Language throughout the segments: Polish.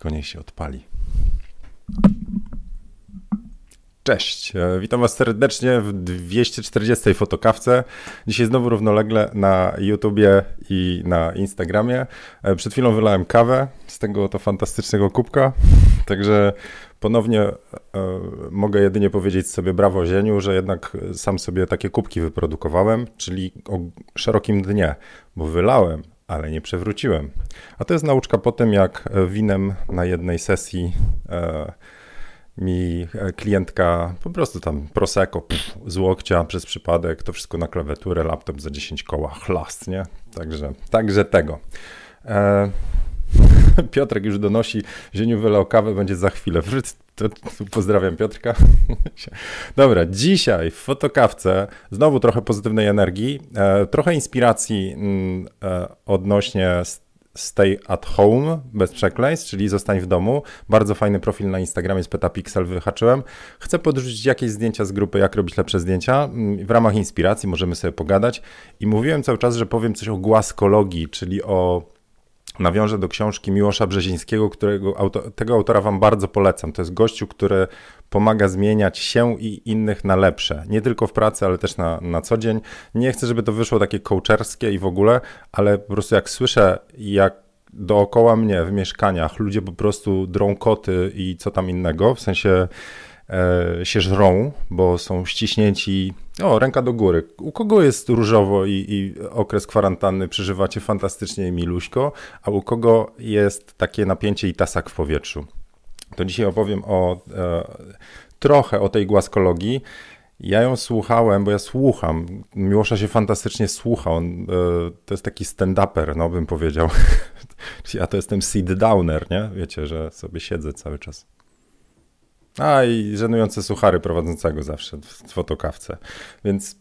tylko niech się odpali. Cześć, e, witam Was serdecznie w 240 fotokawce. Dzisiaj znowu równolegle na YouTubie i na Instagramie. E, przed chwilą wylałem kawę z tego to fantastycznego kubka, także ponownie e, mogę jedynie powiedzieć sobie brawo Zieniu, że jednak sam sobie takie kubki wyprodukowałem, czyli o szerokim dnie, bo wylałem, ale nie przewróciłem. A to jest nauczka po tym, jak winem na jednej sesji e, mi klientka po prostu tam prosecco pff, z łokcia przez przypadek, to wszystko na klawiaturę, laptop za 10 koła, chlast, nie? Także, także tego. E, Piotrek już donosi, Zieniu wylał kawę, będzie za chwilę. Pozdrawiam Piotrka. Dobra, dzisiaj w fotokawce znowu trochę pozytywnej energii, e, trochę inspiracji mm, e, odnośnie Stay at home, bez przekleństw, czyli zostań w domu. Bardzo fajny profil na Instagramie z Petapixel wyhaczyłem. Chcę podrzucić jakieś zdjęcia z grupy, jak robić lepsze zdjęcia. Mm, w ramach inspiracji możemy sobie pogadać. I mówiłem cały czas, że powiem coś o głaskologii, czyli o nawiążę do książki Miłosza Brzezińskiego, którego auto, tego autora wam bardzo polecam. To jest gościu, który pomaga zmieniać się i innych na lepsze. Nie tylko w pracy, ale też na, na co dzień. Nie chcę, żeby to wyszło takie coacherskie i w ogóle, ale po prostu jak słyszę, jak dookoła mnie w mieszkaniach ludzie po prostu drą koty i co tam innego, w sensie się żrą, bo są ściśnięci. O, ręka do góry. U kogo jest różowo i, i, okres kwarantanny przeżywacie fantastycznie i miluśko, a u kogo jest takie napięcie i tasak w powietrzu? To dzisiaj opowiem o e, trochę o tej głaskologii. Ja ją słuchałem, bo ja słucham. Miłosza się fantastycznie słucha. On, e, to jest taki stand-uper, no bym powiedział. ja to jestem seed downer, nie? Wiecie, że sobie siedzę cały czas. A i żenujące suchary prowadzącego zawsze w fotokawce. Więc,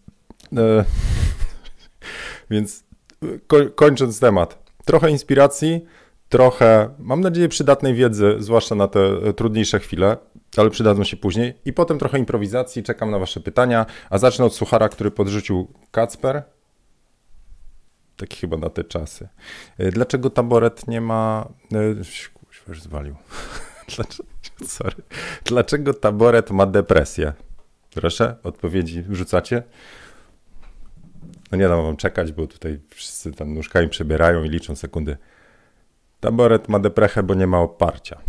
e, więc ko kończąc temat, trochę inspiracji, trochę, mam nadzieję, przydatnej wiedzy, zwłaszcza na te trudniejsze chwile, ale przydadzą się później. I potem trochę improwizacji, czekam na Wasze pytania, a zacznę od suchara, który podrzucił Kacper. Taki chyba na te czasy. E, dlaczego taboret nie ma. Już e, zwalił. Dlaczego, sorry. Dlaczego taboret ma depresję? Proszę, odpowiedzi wrzucacie? No nie dam wam czekać, bo tutaj wszyscy tam nóżkami przebierają i liczą sekundy. Taboret ma deprechę, bo nie ma oparcia.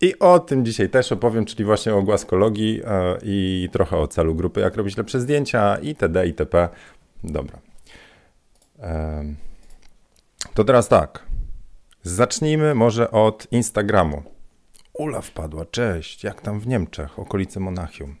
I o tym dzisiaj też opowiem, czyli właśnie o głaskologii e, i trochę o celu grupy, jak robić lepsze zdjęcia itd. itp. Dobra. To teraz tak. Zacznijmy może od Instagramu. Ula wpadła, cześć, jak tam w Niemczech, okolice Monachium.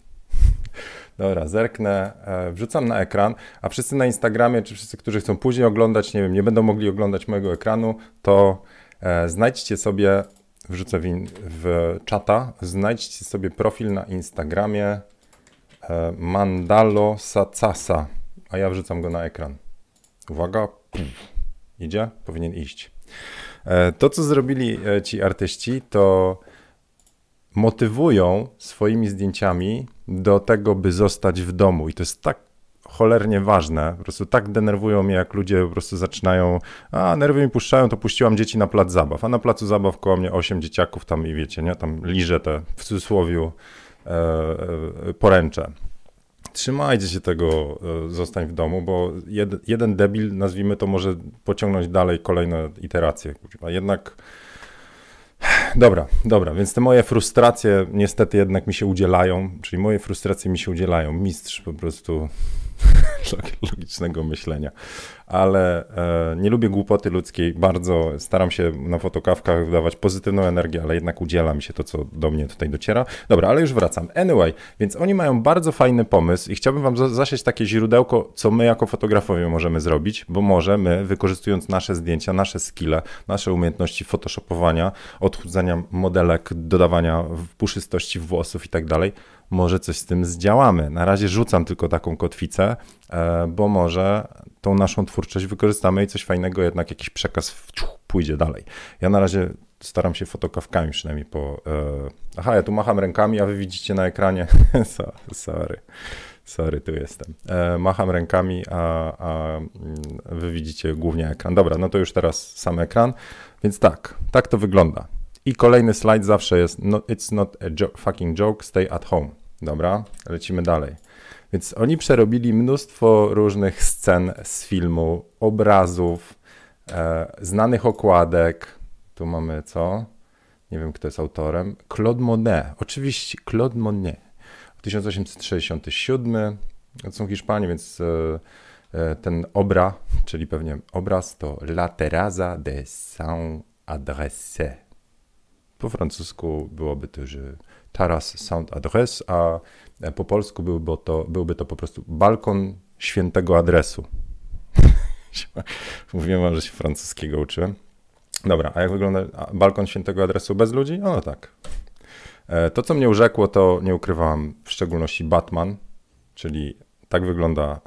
Dobra, zerknę, e, wrzucam na ekran, a wszyscy na Instagramie, czy wszyscy, którzy chcą później oglądać, nie wiem, nie będą mogli oglądać mojego ekranu, to e, znajdźcie sobie, wrzucę w, in, w czata, znajdźcie sobie profil na Instagramie e, Mandalo Sacasa, a ja wrzucam go na ekran. Uwaga, Puf. idzie? Powinien iść. To, co zrobili ci artyści, to motywują swoimi zdjęciami do tego, by zostać w domu. I to jest tak cholernie ważne. Po prostu tak denerwują mnie, jak ludzie po prostu zaczynają, a nerwy mi puszczają, to puściłam dzieci na plac zabaw. A na placu zabaw koło mnie osiem dzieciaków tam i wiecie, nie? Tam liże te w cudzysłowie e, e, poręcze. Trzymajcie się tego, e, zostań w domu, bo jed, jeden debil, nazwijmy to, może pociągnąć dalej kolejne iteracje. Jednak Dobra, dobra, więc te moje frustracje niestety jednak mi się udzielają, czyli moje frustracje mi się udzielają. Mistrz po prostu logicznego myślenia. Ale e, nie lubię głupoty ludzkiej, bardzo staram się na fotokawkach wydawać pozytywną energię, ale jednak udziela mi się to, co do mnie tutaj dociera. Dobra, ale już wracam. Anyway, więc oni mają bardzo fajny pomysł i chciałbym wam zasiać takie źródełko, co my jako fotografowie możemy zrobić, bo może my, wykorzystując nasze zdjęcia, nasze skille, nasze umiejętności photoshopowania, odchudzania modelek, dodawania puszystości włosów i tak dalej, może coś z tym zdziałamy. Na razie rzucam tylko taką kotwicę, e, bo może tą naszą twórczość wykorzystamy i coś fajnego, jednak jakiś przekaz pójdzie dalej. Ja na razie staram się fotokawkami przynajmniej po... E, aha, ja tu macham rękami, a wy widzicie na ekranie. Sorry. Sorry, tu jestem. E, macham rękami, a, a mm, wy widzicie głównie ekran. Dobra, no to już teraz sam ekran. Więc tak, tak to wygląda. I kolejny slajd zawsze jest no, It's not a jo fucking joke, stay at home. Dobra, lecimy dalej. Więc oni przerobili mnóstwo różnych scen z filmu, obrazów, e, znanych okładek. Tu mamy co? Nie wiem, kto jest autorem. Claude Monet. Oczywiście Claude Monet. 1867. To są Hiszpanie, więc e, e, ten obra, czyli pewnie obraz, to La Terraza de Saint-Adresse. Po francusku byłoby to, że Taras Saint-Adresse, a po polsku byłby to, byłby to po prostu balkon świętego adresu. Mówiłem wam, że się francuskiego uczyłem. Dobra, a jak wygląda balkon świętego adresu bez ludzi? No tak. E, to, co mnie urzekło, to nie ukrywałam w szczególności Batman, czyli tak wygląda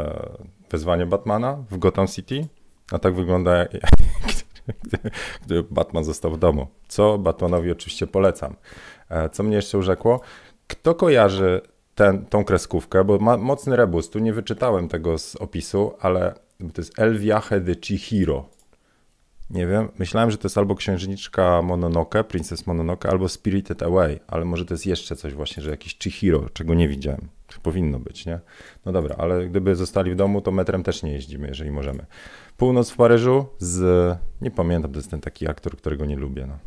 e, wezwanie Batmana w Gotham City, a tak wygląda, gdy Batman został w domu. Co Batmanowi oczywiście polecam. E, co mnie jeszcze urzekło? Kto kojarzy ten, tą kreskówkę, bo ma mocny rebus, tu nie wyczytałem tego z opisu, ale to jest El Viaje de Chihiro. Nie wiem, myślałem, że to jest albo księżniczka Mononoke, Princess Mononoke, albo Spirited Away, ale może to jest jeszcze coś właśnie, że jakiś Chihiro, czego nie widziałem. Powinno być, nie? No dobra, ale gdyby zostali w domu, to metrem też nie jeździmy, jeżeli możemy. Północ w Paryżu z, nie pamiętam, to jest ten taki aktor, którego nie lubię, no.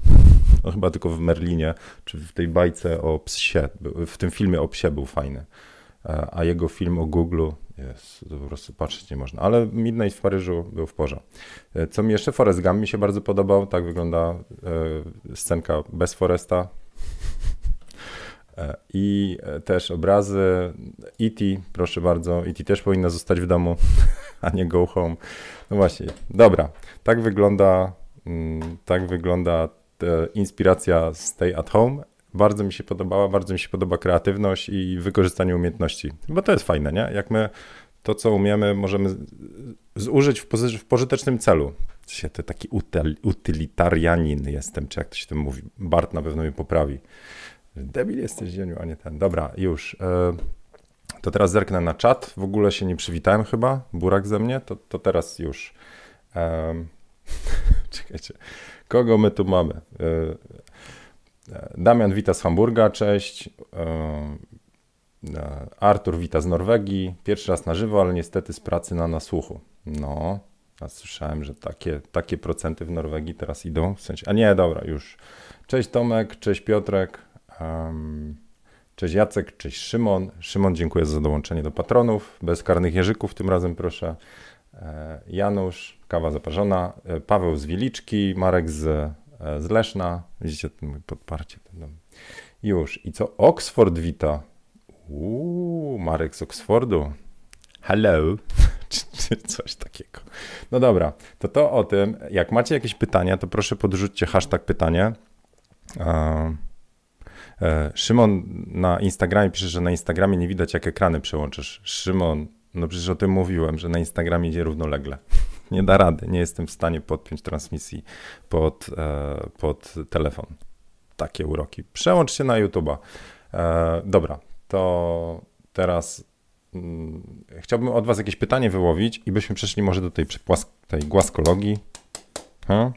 no chyba tylko w Merlinie, czy w tej bajce o psie, w tym filmie o psie był fajny. E, a jego film o Google jest, to po prostu patrzeć nie można. Ale Midnight w Paryżu był w porze. Co mi jeszcze, Forest Gump mi się bardzo podobał. Tak wygląda e, scenka bez Foresta. I też obrazy E.T., proszę bardzo. E.T. też powinna zostać w domu, a nie go home. No właśnie, dobra. Tak wygląda, mm, tak wygląda inspiracja Stay at Home. Bardzo mi się podobała, bardzo mi się podoba kreatywność i wykorzystanie umiejętności. Bo to jest fajne, nie? Jak my to, co umiemy, możemy zużyć w, w pożytecznym celu. Się taki utylitarianin jestem, czy jak to się tym mówi. Bart na pewno mnie poprawi. Debil jesteś, Zieniu, a nie ten. Dobra, już. E, to teraz zerknę na czat. W ogóle się nie przywitałem chyba. Burak ze mnie. To, to teraz już. Um, czekajcie. Kogo my tu mamy? E, Damian wita z Hamburga, cześć. Artur wita z Norwegii. Pierwszy raz na żywo, ale niestety z pracy na nasłuchu. No, ja słyszałem, że takie, takie procenty w Norwegii teraz idą. W sensie, a nie, dobra, już. Cześć Tomek, cześć Piotrek, cześć Jacek, cześć Szymon. Szymon, dziękuję za dołączenie do patronów. Bez karnych jeżyków tym razem proszę. E, Janusz, kawa zaparzona. E, Paweł z Wiliczki, Marek z E, z Leszna. Widzicie podparcie. Już. I co? Oxford wita. Uuu, Marek z Oxfordu. Hello. czy, coś takiego. No dobra, to to o tym. Jak macie jakieś pytania, to proszę podrzućcie hashtag pytanie. E, Szymon na Instagramie pisze, że na Instagramie nie widać, jak ekrany przełączysz. Szymon, no przecież o tym mówiłem, że na Instagramie idzie równolegle nie da rady. Nie jestem w stanie podpiąć transmisji pod, e, pod telefon. Takie uroki. Przełącz się na YouTube'a. E, dobra, to teraz mm, chciałbym od Was jakieś pytanie wyłowić i byśmy przeszli może do tej, tej głaskologii. Ha?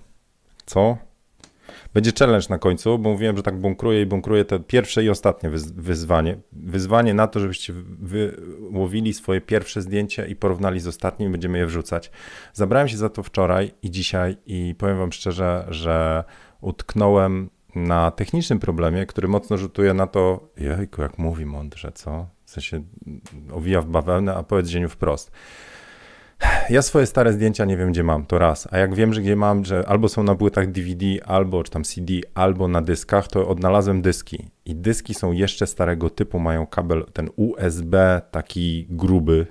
Co? Będzie challenge na końcu, bo mówiłem, że tak bunkruję i bunkruję te pierwsze i ostatnie wyzwanie. Wyzwanie na to, żebyście wyłowili swoje pierwsze zdjęcie i porównali z ostatnim i będziemy je wrzucać. Zabrałem się za to wczoraj i dzisiaj i powiem wam szczerze, że utknąłem na technicznym problemie, który mocno rzutuje na to, jejku, jak mówi mądrze, co? W sensie owija w bawełnę, a powiedz dzień wprost. Ja swoje stare zdjęcia nie wiem, gdzie mam, to raz. A jak wiem, że gdzie mam, że albo są na płytach DVD, albo czy tam CD, albo na dyskach, to odnalazłem dyski. I dyski są jeszcze starego typu, mają kabel ten USB taki gruby,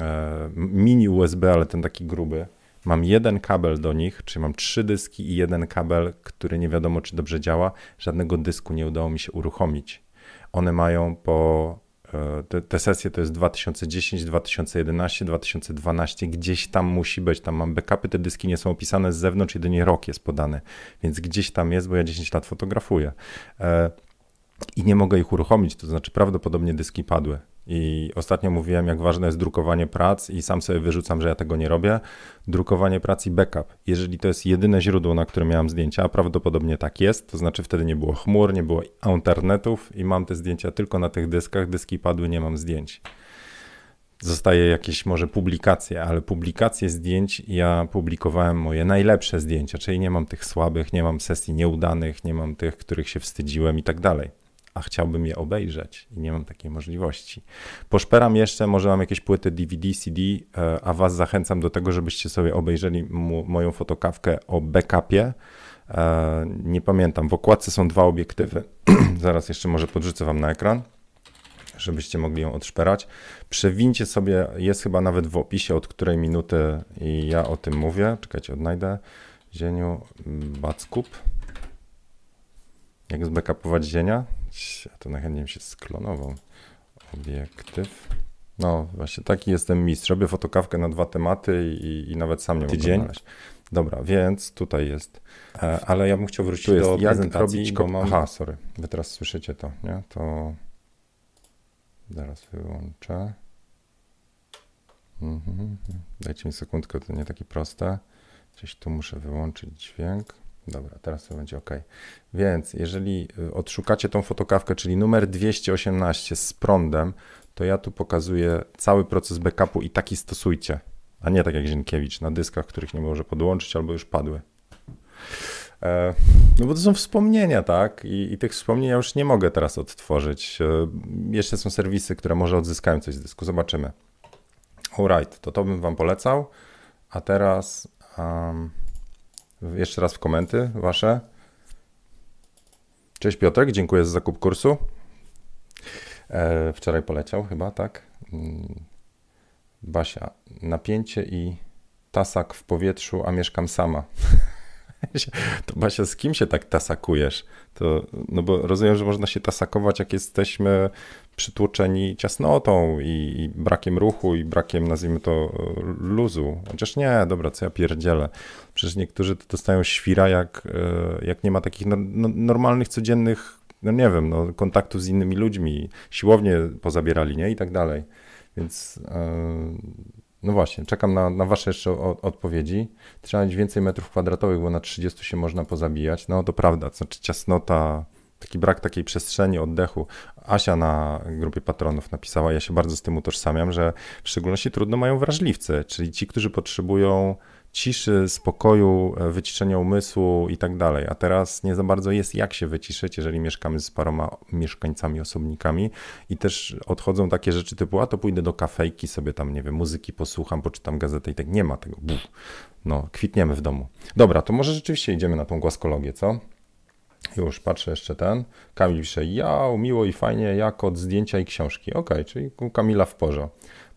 e, mini USB, ale ten taki gruby. Mam jeden kabel do nich, czyli mam trzy dyski i jeden kabel, który nie wiadomo, czy dobrze działa. Żadnego dysku nie udało mi się uruchomić. One mają po te, te, sesje to jest 2010, 2011, 2012, gdzieś tam musi być, tam mam backupy, te dyski nie są opisane z zewnątrz, jedynie rok jest podany, więc gdzieś tam jest, bo ja 10 lat fotografuję. E, I nie mogę ich uruchomić, to znaczy prawdopodobnie dyski padły. I ostatnio mówiłem, jak ważne jest drukowanie prac, i sam sobie wyrzucam, że ja tego nie robię. Drukowanie prac i backup. Jeżeli to jest jedyne źródło, na którym miałem zdjęcia, a prawdopodobnie tak jest, to znaczy wtedy nie było chmur, nie było internetów i mam te zdjęcia tylko na tych dyskach. Dyski padły, nie mam zdjęć. Zostaje jakieś może publikacje, ale publikacje zdjęć ja publikowałem moje najlepsze zdjęcia, czyli nie mam tych słabych, nie mam sesji nieudanych, nie mam tych, których się wstydziłem i tak dalej a chciałbym je obejrzeć i nie mam takiej możliwości. Poszperam jeszcze, może mam jakieś płyty DVD, CD, e, a Was zachęcam do tego, żebyście sobie obejrzeli moją fotokawkę o backupie. E, nie pamiętam, w okładce są dwa obiektywy. Zaraz jeszcze może podrzucę Wam na ekran, żebyście mogli ją odszperać. Przewincie sobie, jest chyba nawet w opisie, od której minuty i ja o tym mówię. Czekajcie, odnajdę. Zieniu Backup. Jak zbackupować zienia? Ja to najchętniej się sklonował. Obiektyw. No, właśnie taki jestem mistrz. Robię fotokawkę na dwa tematy i, i nawet sam nie mogę Tydzień. znaleźć. Dobra, więc tutaj jest. E, ale ja bym chciał wrócić tu do prezentacji, robić bo mam... Aha, sorry. Wy teraz słyszycie to, nie? To zaraz wyłączę. Mhm. Dajcie mi sekundkę, to nie takie proste. Gdzieś tu muszę wyłączyć dźwięk. Dobra, teraz to będzie ok. Więc jeżeli y, odszukacie tą fotokawkę, czyli numer 218 z prądem, to ja tu pokazuję cały proces backupu i taki stosujcie, a nie tak jak Zienkiewicz na dyskach, których nie może podłączyć albo już padły. E, no bo to są wspomnienia, tak? I, I, tych wspomnień ja już nie mogę teraz odtworzyć. E, jeszcze są serwisy, które może odzyskają coś z dysku. Zobaczymy. Alright, to to bym wam polecał. A teraz... Um, jeszcze raz w komenty wasze. Cześć Piotrek, dziękuję za zakup kursu. E, wczoraj poleciał chyba, tak? Mm. Basia, napięcie i tasak w powietrzu, a mieszkam sama. To Basia, z kim się tak tasakujesz? To, no bo rozumiem, że można się tasakować, jak jesteśmy przytłoczeni ciasnotą i, i, brakiem ruchu i brakiem, nazwijmy to, luzu. Chociaż nie, dobra, co ja pierdzielę. Przecież niektórzy to dostają świra, jak, e, jak nie ma takich no, no, normalnych, codziennych, no nie wiem, no, kontaktów z innymi ludźmi, siłownie pozabierali, nie? I tak dalej. Więc yy, no właśnie, czekam na, na Wasze jeszcze o, odpowiedzi. Trzeba mieć więcej metrów kwadratowych, bo na 30 się można pozabijać. No to prawda, to znaczy ciasnota, taki brak takiej przestrzeni, oddechu. Asia na grupie patronów napisała, ja się bardzo z tym utożsamiam, że w szczególności trudno mają wrażliwcy, czyli ci, którzy potrzebują ciszy, spokoju, e, wyciszenia umysłu i tak dalej. A teraz nie za bardzo jest jak się wyciszyć, jeżeli mieszkamy z paroma mieszkańcami, osobnikami i też odchodzą takie rzeczy typu, a to pójdę do kafejki, sobie tam, nie wiem, muzyki posłucham, poczytam gazetę i tak nie ma tego. Buf. No, kwitniemy w domu. Dobra, to może rzeczywiście idziemy na tą głaskologię, co? Już patrzę jeszcze ten. Kamil pisze, ja, miło i fajnie, jak od zdjęcia i książki. Ok, czyli u Kamila w porze.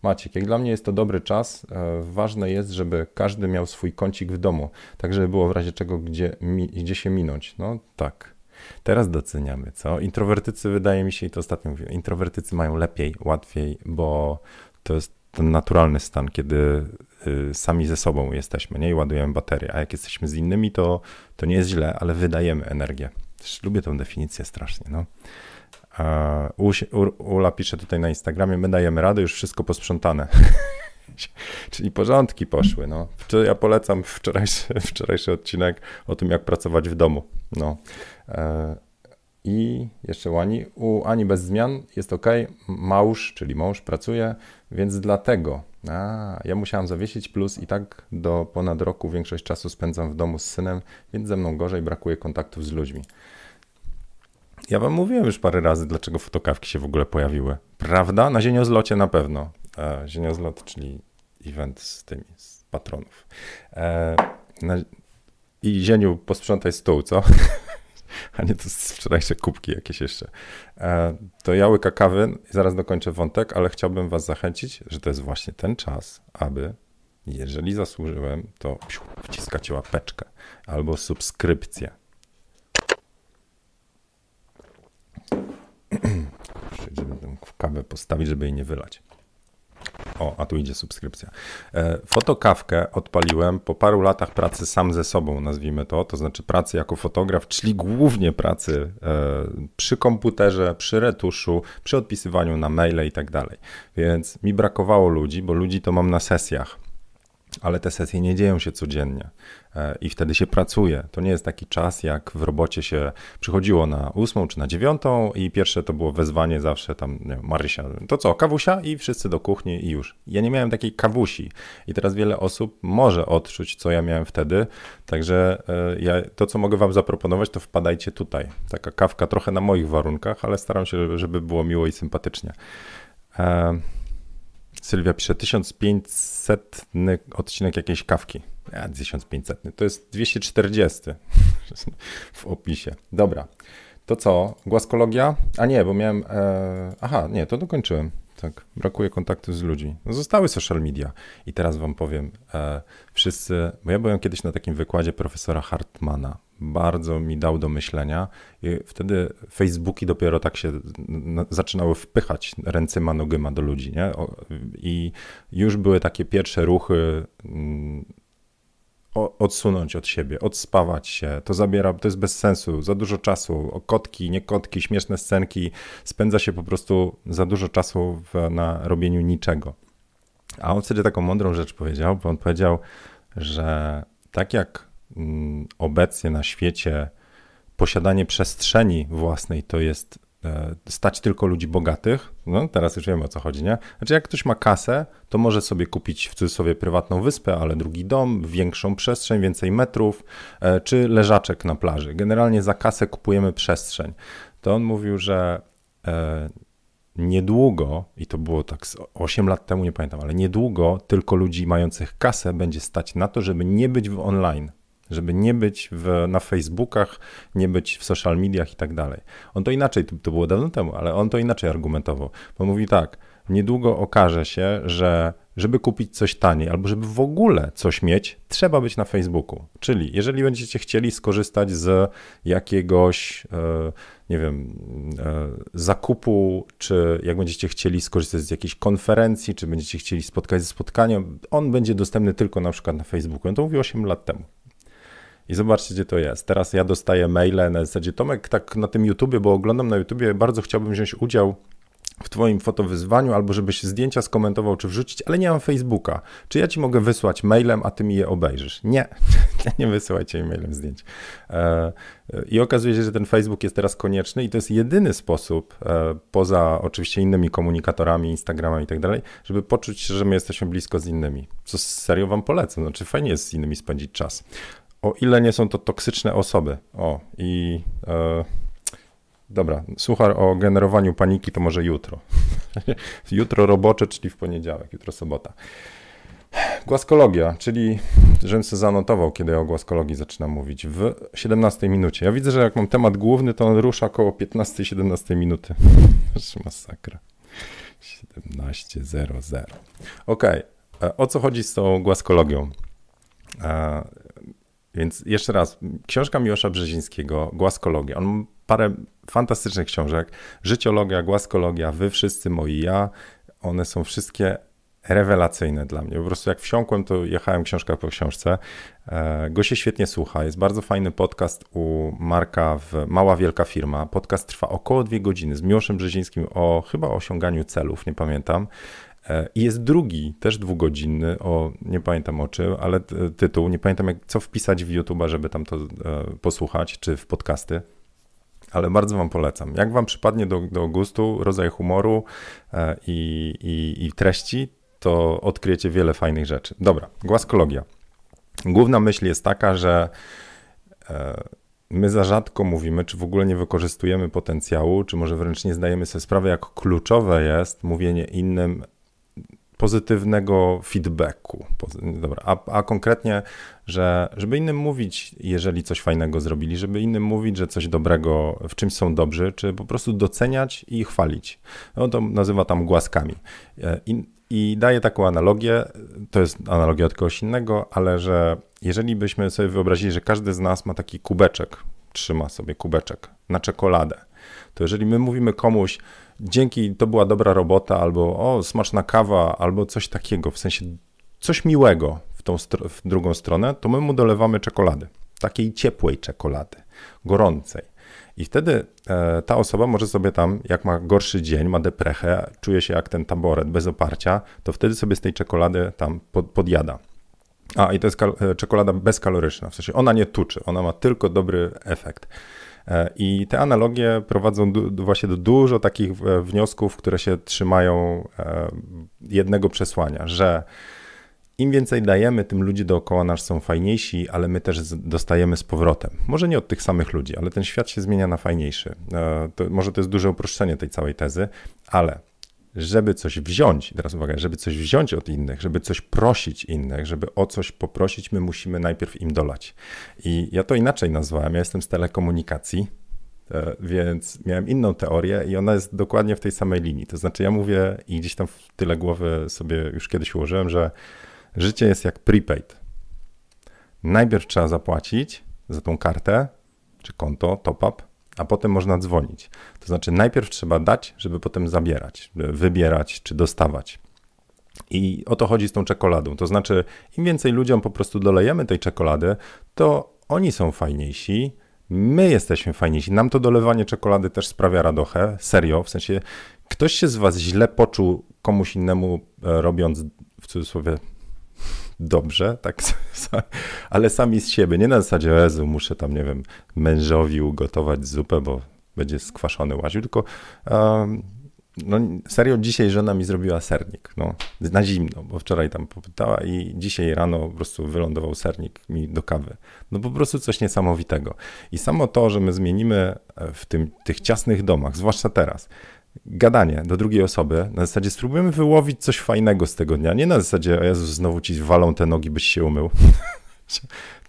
Maciek, jak dla mnie jest to dobry czas. E, ważne jest, żeby każdy miał swój kącik w domu, tak żeby było w razie czego gdzie, gdzie się minąć. No tak. Teraz doceniamy, co? Introwertycy, wydaje mi się, i to ostatnio mówiłem, introwertycy mają lepiej, łatwiej, bo to jest ten naturalny stan, kiedy sami ze sobą jesteśmy, nie? I ładujemy baterię, a jak jesteśmy z innymi, to, to nie jest źle, ale wydajemy energię. Też lubię tę definicję strasznie, no. Ula pisze tutaj na Instagramie, my dajemy radę, już wszystko posprzątane. Czyli porządki poszły. No. Ja polecam wczorajszy, wczorajszy odcinek o tym, jak pracować w domu. No. E, I jeszcze u Ani. U Ani bez zmian jest ok. Małż, czyli mąż pracuje, więc dlatego a, ja musiałam zawiesić plus i tak do ponad roku większość czasu spędzam w domu z synem, więc ze mną gorzej brakuje kontaktów z ludźmi. Ja wam mówiłem już parę razy, dlaczego fotokawki się w ogóle pojawiły. Prawda? Na zieniozlocie na pewno. E, zieniozlot, czyli event z tymi, z patronów. E, na, I Zieniu, posprzątaj stół, co? A nie to wczorajsze kubki jakieś jeszcze. E, to ja łyka kawy, zaraz dokończę wątek, ale chciałbym was zachęcić, że to jest właśnie ten czas, aby jeżeli zasłużyłem, to wciskacie łapeczkę albo subskrypcję żeby tę kawę postawić, żeby jej nie wylać. O, a tu idzie subskrypcja. E, fotokawkę odpaliłem po paru latach pracy sam ze sobą, nazwijmy to, to znaczy pracy jako fotograf, czyli głównie pracy e, przy komputerze, przy retuszu, przy odpisywaniu na maile i tak dalej. Więc mi brakowało ludzi, bo ludzi to mam na sesjach ale te sesje nie dzieją się codziennie e, i wtedy się pracuje. To nie jest taki czas, jak w robocie się przychodziło na ósmą czy na dziewiątą i pierwsze to było wezwanie zawsze tam, nie wiem, Marysia, to co, kawusia i wszyscy do kuchni i już. Ja nie miałem takiej kawusi i teraz wiele osób może odczuć, co ja miałem wtedy, także e, ja, to, co mogę wam zaproponować, to wpadajcie tutaj. Taka kawka trochę na moich warunkach, ale staram się, żeby było miło i sympatycznie. E, Sylwia pisze 1500 odcinek jakiejś kawki. Ja, 1500. To jest 240 w opisie. Dobra. To co? Głaskologia? A nie, bo miałem. E... Aha, nie, to dokończyłem. Tak, brakuje kontaktu z ludźmi. No zostały social media. I teraz wam powiem, e, wszyscy, bo ja byłem kiedyś na takim wykładzie profesora Hartmana. Bardzo mi dał do myślenia. I wtedy Facebooki dopiero tak się zaczynały wpychać ręcyma, nogyma do ludzi. Nie? I już były takie pierwsze ruchy mm, odsunąć od siebie, odspawać się, to zabiera, to jest bez sensu, za dużo czasu, kotki, nie kotki, śmieszne scenki, spędza się po prostu za dużo czasu w, na robieniu niczego. A on wtedy taką mądrą rzecz powiedział, bo on powiedział, że tak jak obecnie na świecie posiadanie przestrzeni własnej to jest E, stać tylko ludzi bogatych. No teraz już wiemy o co chodzi, nie? Znaczy jak ktoś ma kasę, to może sobie kupić w cudzysłowie prywatną wyspę, ale drugi dom, większą przestrzeń, więcej metrów, e, czy leżaczek na plaży. Generalnie za kasę kupujemy przestrzeń. To on mówił, że e, niedługo, i to było tak 8 lat temu, nie pamiętam, ale niedługo tylko ludzi mających kasę będzie stać na to, żeby nie być w online żeby nie być w, na Facebookach, nie być w social mediach i tak dalej. On to inaczej, to, było dawno temu, ale on to inaczej argumentował, bo mówi tak, niedługo okaże się, że żeby kupić coś taniej albo żeby w ogóle coś mieć, trzeba być na Facebooku. Czyli jeżeli będziecie chcieli skorzystać z jakiegoś, e, nie wiem, e, zakupu, czy jak będziecie chcieli skorzystać z jakiejś konferencji, czy będziecie chcieli spotkać ze spotkaniem, on będzie dostępny tylko na przykład na Facebooku. On to mówił 8 lat temu. I zobaczcie, gdzie to jest. Teraz ja dostaję maile na zasadzie Tomek, tak na tym YouTubie, bo oglądam na YouTubie, bardzo chciałbym wziąć udział w Twoim fotowyzwaniu, albo żebyś zdjęcia skomentował czy wrzucić, ale nie mam Facebooka. Czy ja Ci mogę wysłać mailem, a Ty mi je obejrzysz? Nie, nie wysyłajcie mailem zdjęć. E, I okazuje się, że ten Facebook jest teraz konieczny i to jest jedyny sposób, e, poza oczywiście innymi komunikatorami, Instagramem i tak dalej, żeby poczuć, że my jesteśmy blisko z innymi. Co serio Wam polecam. Znaczy fajnie jest z innymi spędzić czas o ile nie są to toksyczne osoby. O, i e, dobra, słuchaj o generowaniu paniki to może jutro. jutro robocze, czyli w poniedziałek, jutro sobota. Głaskologia, czyli żebym sobie zanotował, kiedy ja o głaskologii zaczynam mówić, w 17 minucie. Ja widzę, że jak mam temat główny, to on rusza około 15-17 minuty. Masakra. 17.00. Ok, e, o co chodzi z tą głaskologią? Więc jeszcze raz, książka Miłosza Brzezińskiego, Głaskologia. On parę fantastycznych książek. Życiologia, Głaskologia, Wy wszyscy moi ja. One są wszystkie rewelacyjne dla mnie. Po prostu jak wsiąkłem, to jechałem książka po książce. E, go się świetnie słucha. Jest bardzo fajny podcast u Marka w Mała Wielka Firma. Podcast trwa około dwie godziny z Miłoszem Brzezińskim o chyba osiąganiu celów, nie pamiętam. E, I jest drugi, też dwugodzinny, o nie pamiętam o czym, ale tytuł, nie pamiętam jak, co wpisać w YouTube, żeby tam to e, posłuchać, czy w podcasty. Ale bardzo Wam polecam. Jak Wam przypadnie do, do gustu rodzaj humoru e, i, i, i treści, to odkryjecie wiele fajnych rzeczy. Dobra, głaskologia. Główna myśl jest taka, że my za rzadko mówimy, czy w ogóle nie wykorzystujemy potencjału, czy może wręcz nie zdajemy sobie sprawy, jak kluczowe jest mówienie innym pozytywnego feedbacku. Dobra, a, a, konkretnie, że żeby innym mówić, jeżeli coś fajnego zrobili, żeby innym mówić, że coś dobrego, w czymś są dobrzy, czy po prostu doceniać i chwalić. No to nazywa tam głaskami. E, I, i daje taką analogię, to jest analogia od kogoś innego, ale że jeżeli byśmy sobie wyobrazili, że każdy z nas ma taki kubeczek, trzyma sobie kubeczek na czekoladę, to jeżeli my mówimy komuś, dzięki, to była dobra robota, albo o, smaczna kawa, albo coś takiego, w sensie coś miłego w tą w drugą stronę, to my mu dolewamy czekolady, takiej ciepłej czekolady, gorącej. I wtedy e, ta osoba może sobie tam, jak ma gorszy dzień, ma deprechę, czuje się jak ten taboret bez oparcia, to wtedy sobie z tej czekolady tam pod, podjada. A, i to jest e, czekolada bezkaloryczna, w sensie ona nie tuczy, ona ma tylko dobry efekt. E, I te analogie prowadzą do, właśnie do dużo takich e, wniosków, które się trzymają jednego przesłania, że im więcej dajemy, tym ludzie dookoła nas są fajniejsi, ale my też dostajemy z powrotem. Może nie od tych samych ludzi, ale ten świat się zmienia na fajniejszy. To, może to jest duże uproszczenie tej całej tezy, ale żeby coś wziąć, teraz uwaga, żeby coś wziąć od innych, żeby coś prosić innych, żeby o coś poprosić, my musimy najpierw im dolać. I ja to inaczej nazwałem, ja jestem z telekomunikacji, e, więc miałem inną teorię i ona jest dokładnie w tej samej linii. To znaczy ja mówię i gdzieś tam w tyle głowy sobie już kiedyś ułożyłem, że życie jest jak prepaid. Najpierw trzeba zapłacić za tą kartę, czy konto, top-up, a potem można dzwonić. To znaczy, najpierw trzeba dać, żeby potem zabierać, wybierać czy dostawać. I o to chodzi z tą czekoladą. To znaczy, im więcej ludziom po prostu dolejemy tej czekolady, to oni są fajniejsi, my jesteśmy fajniejsi. Nam to dolewanie czekolady też sprawia radochę, serio. W sensie, ktoś się z Was źle poczuł komuś innemu, e, robiąc w cudzysłowie dobrze, tak, ale sami z siebie, nie na zasadzie, Jezu, muszę tam, nie wiem, mężowi ugotować zupę, bo będzie skwaszony łaził, tylko um, no serio, dzisiaj żona mi zrobiła sernik, no, na zimno, bo wczoraj tam popytała i dzisiaj rano po prostu wylądował sernik mi do kawy. No po prostu coś niesamowitego. I samo to, że my zmienimy w tym, tych ciasnych domach, zwłaszcza teraz, gadanie do drugiej osoby, na zasadzie spróbujemy wyłowić coś fajnego z tego dnia, nie na zasadzie, o Jezus, znowu ci walą te nogi, byś się umył.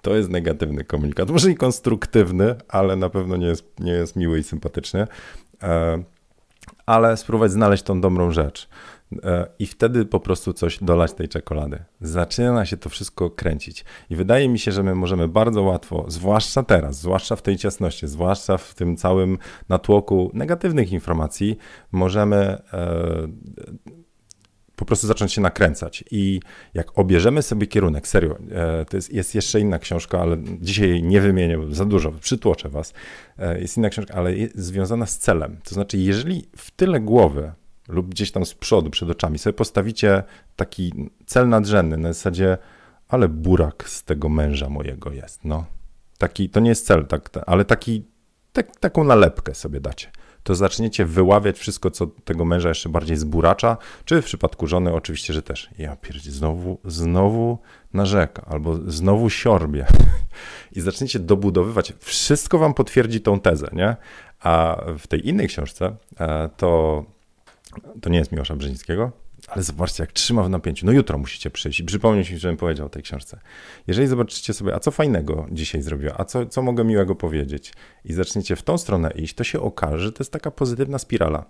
To jest negatywny komunikat. Może i konstruktywny, ale na pewno nie jest, nie jest miły i sympatyczny. E, ale spróbować znaleźć tą dobrą rzecz. E, I wtedy po prostu coś dolać tej czekolady. Zaczyna się to wszystko kręcić. I wydaje mi się, że my możemy bardzo łatwo, zwłaszcza teraz, zwłaszcza w tej ciasności, zwłaszcza w tym całym natłoku negatywnych informacji, możemy e, po prostu zacząć się nakręcać. I jak obierzemy sobie kierunek, serio, e, to jest, jest jeszcze inna książka, ale dzisiaj nie wymienię, bo za dużo, przytłoczę was. Jest inna książka, ale jest związana z celem. To znaczy, jeżeli w tyle głowy lub gdzieś tam z przodu, przed oczami, sobie postawicie taki cel nadrzędny na zasadzie, ale burak z tego męża mojego jest, no. Taki, to nie jest cel, tak, ale taki, tak, taką nalepkę sobie dacie. To zaczniecie wyławiać wszystko, co tego męża jeszcze bardziej zburacza, czy w przypadku żony oczywiście, że też. Ja pierdzie, znowu, znowu narzeka, albo znowu siorbie. I zaczniecie dobudowywać. Wszystko wam potwierdzi tą tezę, nie? A w tej innej książce e, to to nie jest Miłosza Brzezińskiego, ale zobaczcie, jak trzyma w napięciu. No jutro musicie przyjść i przypomnieć mi, żebym powiedział o tej książce. Jeżeli zobaczycie sobie, a co fajnego dzisiaj zrobiła, a co, co mogę miłego powiedzieć i zaczniecie w tą stronę iść, to się okaże, że to jest taka pozytywna spirala.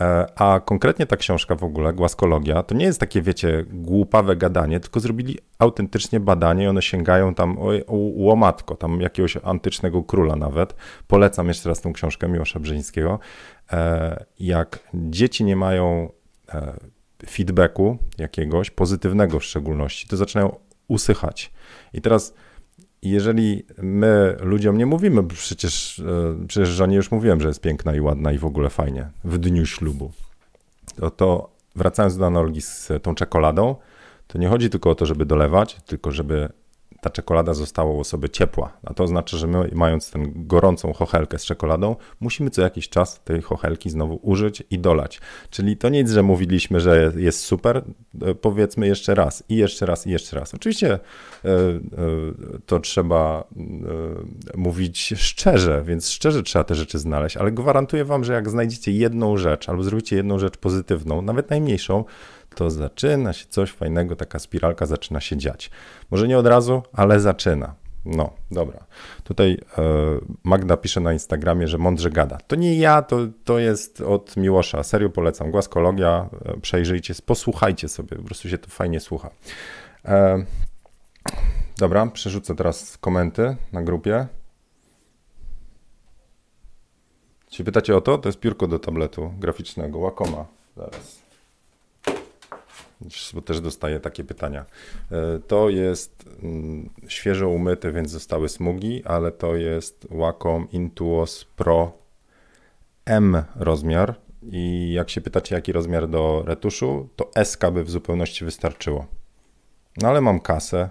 E, a konkretnie ta książka w ogóle, Głaskologia, to nie jest takie, wiecie, głupawe gadanie, tylko zrobili autentycznie badanie i one sięgają tam, o, łomatko, tam jakiegoś antycznego króla nawet. Polecam jeszcze raz tą książkę Miłosza Brzezińskiego. E, jak dzieci nie mają e, feedbacku jakiegoś, pozytywnego w szczególności, to zaczynają usychać. I teraz jeżeli my ludziom nie mówimy, przecież, e, przecież żonie już mówiłem, że jest piękna i ładna i w ogóle fajnie w dniu ślubu, to, to wracając do analogii z tą czekoladą, to nie chodzi tylko o to, żeby dolewać, tylko żeby ta czekolada została u osoby ciepła. A to oznacza, że my, mając tę gorącą chochelkę z czekoladą, musimy co jakiś czas tej chochelki znowu użyć i dolać. Czyli to nic, że mówiliśmy, że jest super, e, powiedzmy jeszcze raz, i jeszcze raz, i jeszcze raz. Oczywiście e, e, to trzeba mówić szczerze, więc szczerze trzeba te rzeczy znaleźć, ale gwarantuję wam, że jak znajdziecie jedną rzecz, albo zrobicie jedną rzecz pozytywną, nawet najmniejszą, to zaczyna się coś fajnego, taka spiralka zaczyna się dziać. Może nie od razu, ale zaczyna. No, dobra. Tutaj e, Magda pisze na Instagramie, że mądrze gada. To nie ja, to, to jest od Miłosza. Serio polecam. Głaskologia, e, przejrzyjcie, posłuchajcie sobie, po prostu się to fajnie słucha. E, dobra, przerzucę teraz komenty na grupie. Jeśli pytacie o to, to jest piórko do tabletu graficznego, Wacoma. Zaraz. Bo też dostaję takie pytania. E, to jest mm, świeżo umyte, więc zostały smugi, ale to jest Wacom Intuos Pro M rozmiar. I jak się pytacie, jaki rozmiar do retuszu, to SK by w zupełności wystarczyło. No ale mam kasę.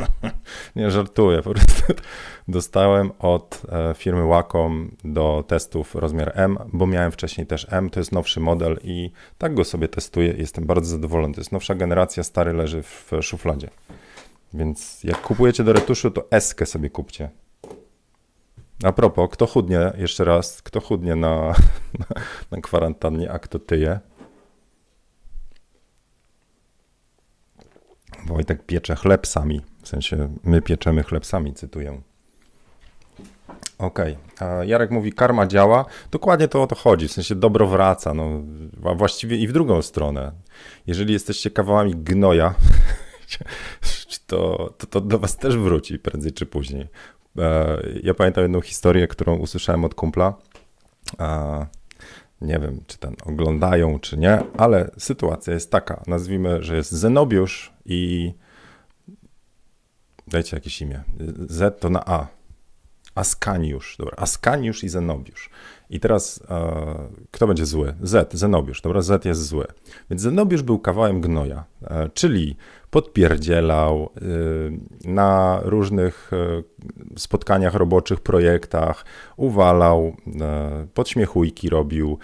Nie żartuję, po prostu dostałem od e, firmy Wacom do testów rozmiar M, bo miałem wcześniej też M, to jest nowszy model i tak go sobie testuję. Jestem bardzo zadowolony. To jest nowsza generacja, stary leży w szufladzie. Więc jak kupujecie do retuszu, to S sobie kupcie. A propos, kto chudnie, jeszcze raz, kto chudnie na, na, na kwarantannie, a kto tyje? Wojtek piecze chleb sami. W sensie my pieczemy chleb sami, cytuję. Okej. Okay. Jarek mówi, karma działa. Dokładnie to o to chodzi. W sensie dobro wraca. No, właściwie i w drugą stronę. Jeżeli jesteście kawałami gnoja, to, to, to do was też wróci prędzej czy później. E, ja pamiętam jedną historię, którą usłyszałem od kumpla. Nie wiem, czy ten oglądają, czy nie, ale sytuacja jest taka. Nazwijmy, że jest Zenobiusz i dajcie jakieś imię. Z to na A. Askaniusz, dobra, Askaniusz i Zenobiusz. I teraz e, kto będzie zły? Z, Zenobiusz, dobra, Z jest zły. Więc Zenobiusz był kawałem gnoja, e, czyli podpierdzielał e, na różnych e, spotkaniach roboczych, projektach, uwalał, e, podśmiechujki robił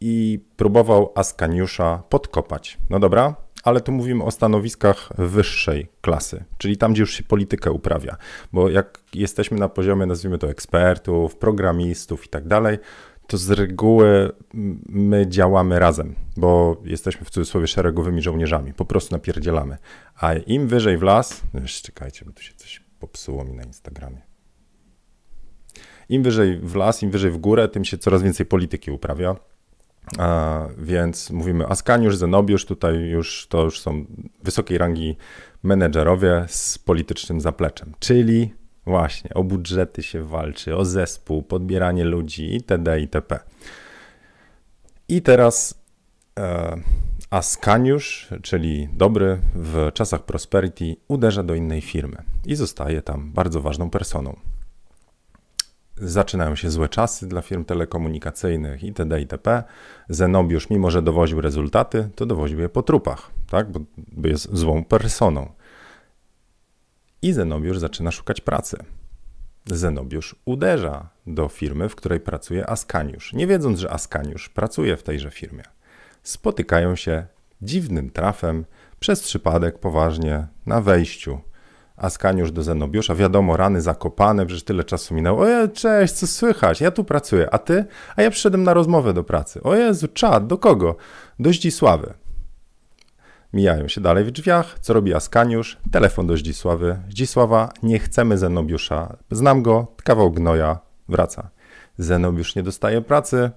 i próbował Askaniusza podkopać. No dobra, ale tu mówimy o stanowiskach wyższej klasy, czyli tam, gdzie już się politykę uprawia. Bo jak jesteśmy na poziomie, nazwijmy to ekspertów, programistów i tak dalej, to z reguły my działamy razem, bo jesteśmy w cudzysłowie szeregowymi żołnierzami, po prostu napierdzielamy. A im wyżej w las, no już czekajcie, bo tu się coś popsuło mi na Instagramie. Im wyżej w las, im wyżej w górę, tym się coraz więcej polityki uprawia więc mówimy Askaniusz, Zenobiusz, tutaj już to już są wysokiej rangi menedżerowie z politycznym zapleczem, czyli właśnie o budżety się walczy, o zespół, podbieranie ludzi itd. itp. I teraz e, Askaniusz, czyli dobry w czasach prosperity, uderza do innej firmy i zostaje tam bardzo ważną personą zaczynają się złe czasy dla firm telekomunikacyjnych itd. itp. Zenobiusz, mimo że dowoził rezultaty, to dowoził je po trupach, tak? bo jest złą personą. I Zenobiusz zaczyna szukać pracy. Zenobiusz uderza do firmy, w której pracuje Askaniusz, nie wiedząc, że Askaniusz pracuje w tejże firmie. Spotykają się dziwnym trafem przez przypadek poważnie na wejściu Askaniusz do Zenobiusza, wiadomo, rany zakopane, przecież tyle czasu minęło. O Jezu, cześć, co słychać? Ja tu pracuję, a ty? A ja przyszedłem na rozmowę do pracy. O Jezu, czad, do kogo? Do Zdzisławy. Mijają się dalej w drzwiach. Co robi Askaniusz? Telefon do Zdzisławy. Zdzisława, nie chcemy Zenobiusza. Znam go, kawał gnoja, wraca. Zenobiusz nie dostaje pracy,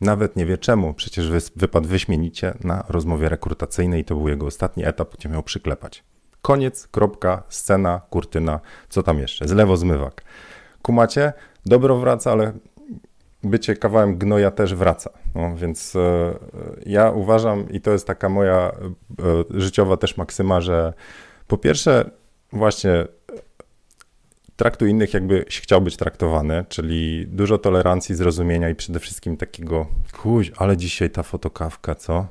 nawet nie wie czemu. Przecież wypadł wyśmienicie na rozmowie rekrutacyjnej. To był jego ostatni etap, gdzie miał przyklepać. Koniec, kropka, scena, kurtyna, co tam jeszcze? Z lewo zmywak. Kumacie? Dobro wraca, ale bycie kawałem gnoja też wraca. No, więc e, ja uważam, i to jest taka moja e, życiowa też maksyma, że po pierwsze, właśnie traktuj innych, jakbyś chciał być traktowany, czyli dużo tolerancji, zrozumienia i przede wszystkim takiego, kuź, ale dzisiaj ta fotokawka, co?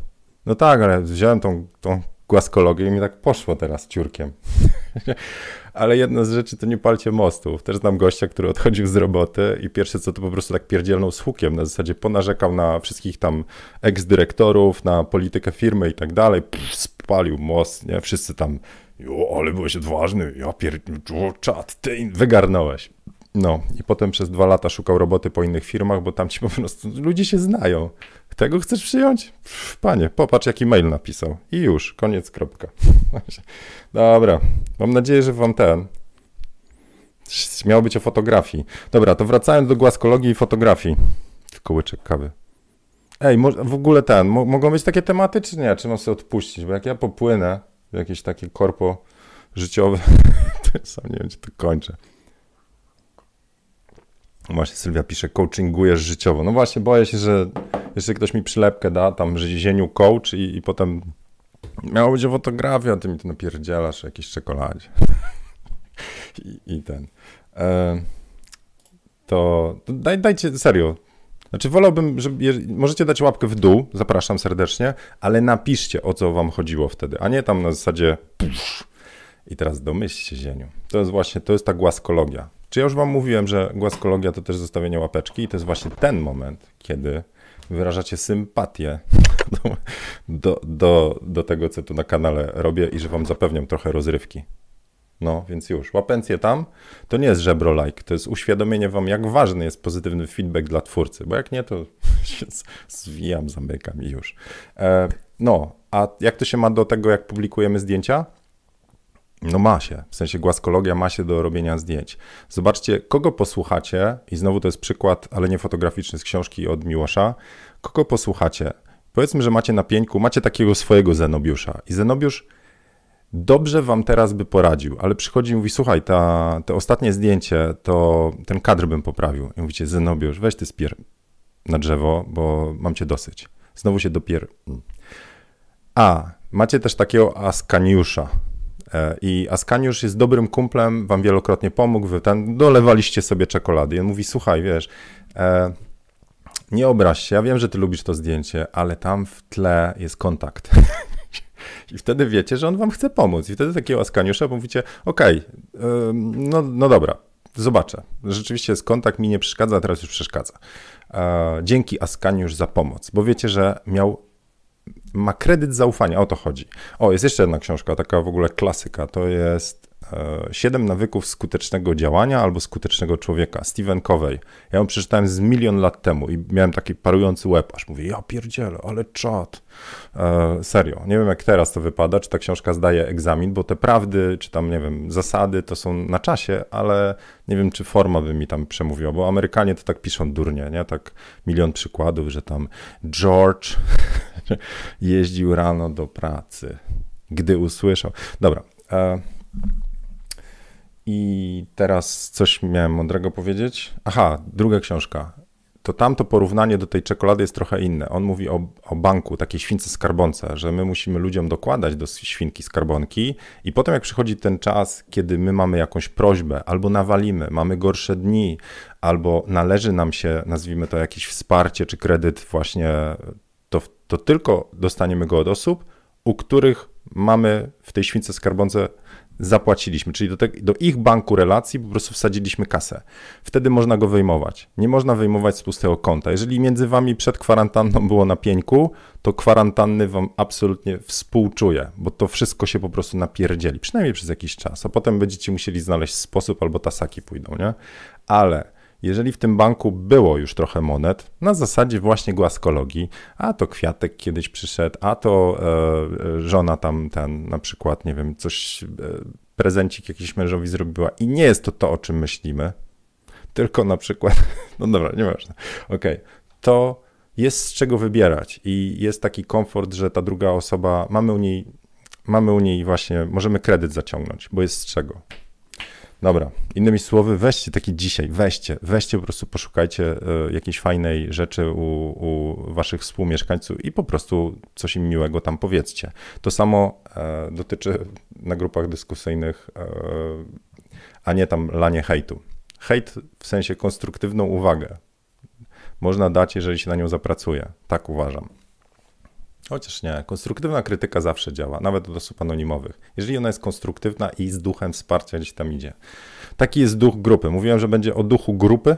No tak, ale wziąłem tą, tą głaskologię i mi tak poszło teraz ciurkiem. Ale jedna z rzeczy to nie palcie mostów. Też znam gościa, który odchodził z roboty i pierwsze co to po prostu tak pierdzielną z hukiem. Na zasadzie ponarzekał na wszystkich tam eks-dyrektorów, na politykę firmy i tak dalej. Spalił most, nie? Wszyscy tam, jo, ale byłeś odważny, ja pier... czad, ty wygarnąłeś. No i potem przez dwa lata szukał roboty po innych firmach, bo tam ci po prostu ludzie się znają. Tego chcesz przyjąć? Panie, popatrz jaki mail napisał. I już, koniec, kropka. Dobra, mam nadzieję, że wam ten... Miało być o fotografii. Dobra, to wracając do głaskologii i fotografii. Tylko kawy. Ej, w ogóle ten, mogą być takie tematy, czy nie? Czy mam sobie odpuścić? Bo jak ja popłynę w jakieś takie korpo życiowe, to sam nie wiem, czy to kończę. Właśnie Sylwia pisze, coachingujesz życiowo. No właśnie, boję się, że jeszcze ktoś mi przylepkę da, tam zieniu coach i, i potem miało być o fotografii, a ty mi to napierdzielasz o jakiejś czekoladzie. I, I, ten. E, to, daj, dajcie, serio, znaczy wolałbym, żeby, możecie dać łapkę w dół, zapraszam serdecznie, ale napiszcie o co wam chodziło wtedy, a nie tam na zasadzie pff, i teraz domyślcie zieniu. To jest właśnie, to jest ta głaskologia. Czy ja już wam mówiłem, że głaskologia to też zostawienie łapeczki i to jest właśnie ten moment, kiedy wyrażacie sympatię do, do, do, do tego, co tu na kanale robię i że wam zapewniam trochę rozrywki. No, więc już. Łapencję tam to nie jest żebro like, to jest uświadomienie wam, jak ważny jest pozytywny feedback dla twórcy, bo jak nie, to się zwijam, zamykam i już. E, no, a jak to się ma do tego, jak publikujemy zdjęcia? No ma się, w sensie głaskologia ma się do robienia zdjęć. Zobaczcie, kogo posłuchacie, i znowu to jest przykład, ale nie fotograficzny z książki od Miłosza, kogo posłuchacie. Powiedzmy, że macie na pieńku, macie takiego swojego Zenobiusza i Zenobiusz dobrze wam teraz by poradził, ale przychodzi i mówi, słuchaj, ta, te ostatnie zdjęcie, to ten kadr bym poprawił. I mówicie, Zenobiusz, weź ty spier na drzewo, bo mam cię dosyć. Znowu się dopier... A, macie też takiego Askaniusza. E, I Askaniusz jest dobrym kumplem, wam wielokrotnie pomógł, wy ten, dolewaliście sobie czekolady. I on mówi, słuchaj, wiesz, e, nie obraź się, ja wiem, że ty lubisz to zdjęcie, ale tam w tle jest kontakt. I wtedy wiecie, że on wam chce pomóc. I wtedy takiego Askaniusza mówicie, okej, okay, no, no dobra, zobaczę. Rzeczywiście jest kontakt, mi nie przeszkadza, teraz już przeszkadza. E, dzięki Askaniusz za pomoc, bo wiecie, że miał ma kredyt zaufania, o to chodzi. O, jest jeszcze jedna książka, taka w ogóle klasyka, to jest siedem nawyków skutecznego działania albo skutecznego człowieka. Stephen Covey. Ja ją przeczytałem z milion lat temu i miałem taki parujący łeb, aż mówię, ja pierdzielę, ale czad. E, serio, nie wiem jak teraz to wypada, czy ta książka zdaje egzamin, bo te prawdy, czy tam, nie wiem, zasady to są na czasie, ale nie wiem, czy forma by mi tam przemówiła, bo Amerykanie to tak piszą durnie, nie? Tak milion przykładów, że tam George jeździł rano do pracy, gdy usłyszał. Dobra. E, i teraz coś miałem mądrego powiedzieć. Aha, druga książka. To tamto porównanie do tej czekolady jest trochę inne. On mówi o, o banku, takiej śwince skarbonce, że my musimy ludziom dokładać do świnki skarbonki i potem jak przychodzi ten czas, kiedy my mamy jakąś prośbę, albo nawalimy, mamy gorsze dni, albo należy nam się, nazwijmy to jakieś wsparcie czy kredyt właśnie, to, to tylko dostaniemy go od osób, u których mamy w tej śwince skarbonce zapłaciliśmy, czyli do, te, do, ich banku relacji po prostu wsadziliśmy kasę. Wtedy można go wyjmować. Nie można wyjmować z pustego konta. Jeżeli między wami przed kwarantanną było na pieńku, to kwarantanny wam absolutnie współczuje, bo to wszystko się po prostu napierdzieli, przynajmniej przez jakiś czas, a potem będziecie musieli znaleźć sposób albo tasaki pójdą, nie? Ale jeżeli w tym banku było już trochę monet, na zasadzie właśnie głaskologii, a to kwiatek kiedyś przyszedł, a to e, żona tam ten na przykład, nie wiem, coś, e, prezencik jakiś mężowi zrobiła i nie jest to to, o czym myślimy, tylko na przykład, no dobra, nieważne, okej, okay, to jest z czego wybierać i jest taki komfort, że ta druga osoba, mamy u niej, mamy u niej właśnie, możemy kredyt zaciągnąć, bo jest z czego. Dobra, innymi słowy, weźcie taki dzisiaj, weźcie, weźcie po prostu, poszukajcie e, jakiejś fajnej rzeczy u, u waszych współmieszkańców i po prostu coś im miłego tam powiedzcie. To samo e, dotyczy na grupach dyskusyjnych, e, a nie tam lanie hejtu. Hejt w sensie konstruktywną uwagę można dać, jeżeli się na nią zapracuje. Tak uważam. Chociaż nie, konstruktywna krytyka zawsze działa, nawet od osób anonimowych. Jeżeli ona jest konstruktywna i z duchem wsparcia gdzieś tam idzie. Taki jest duch grupy. Mówiłem, że będzie o duchu grupy,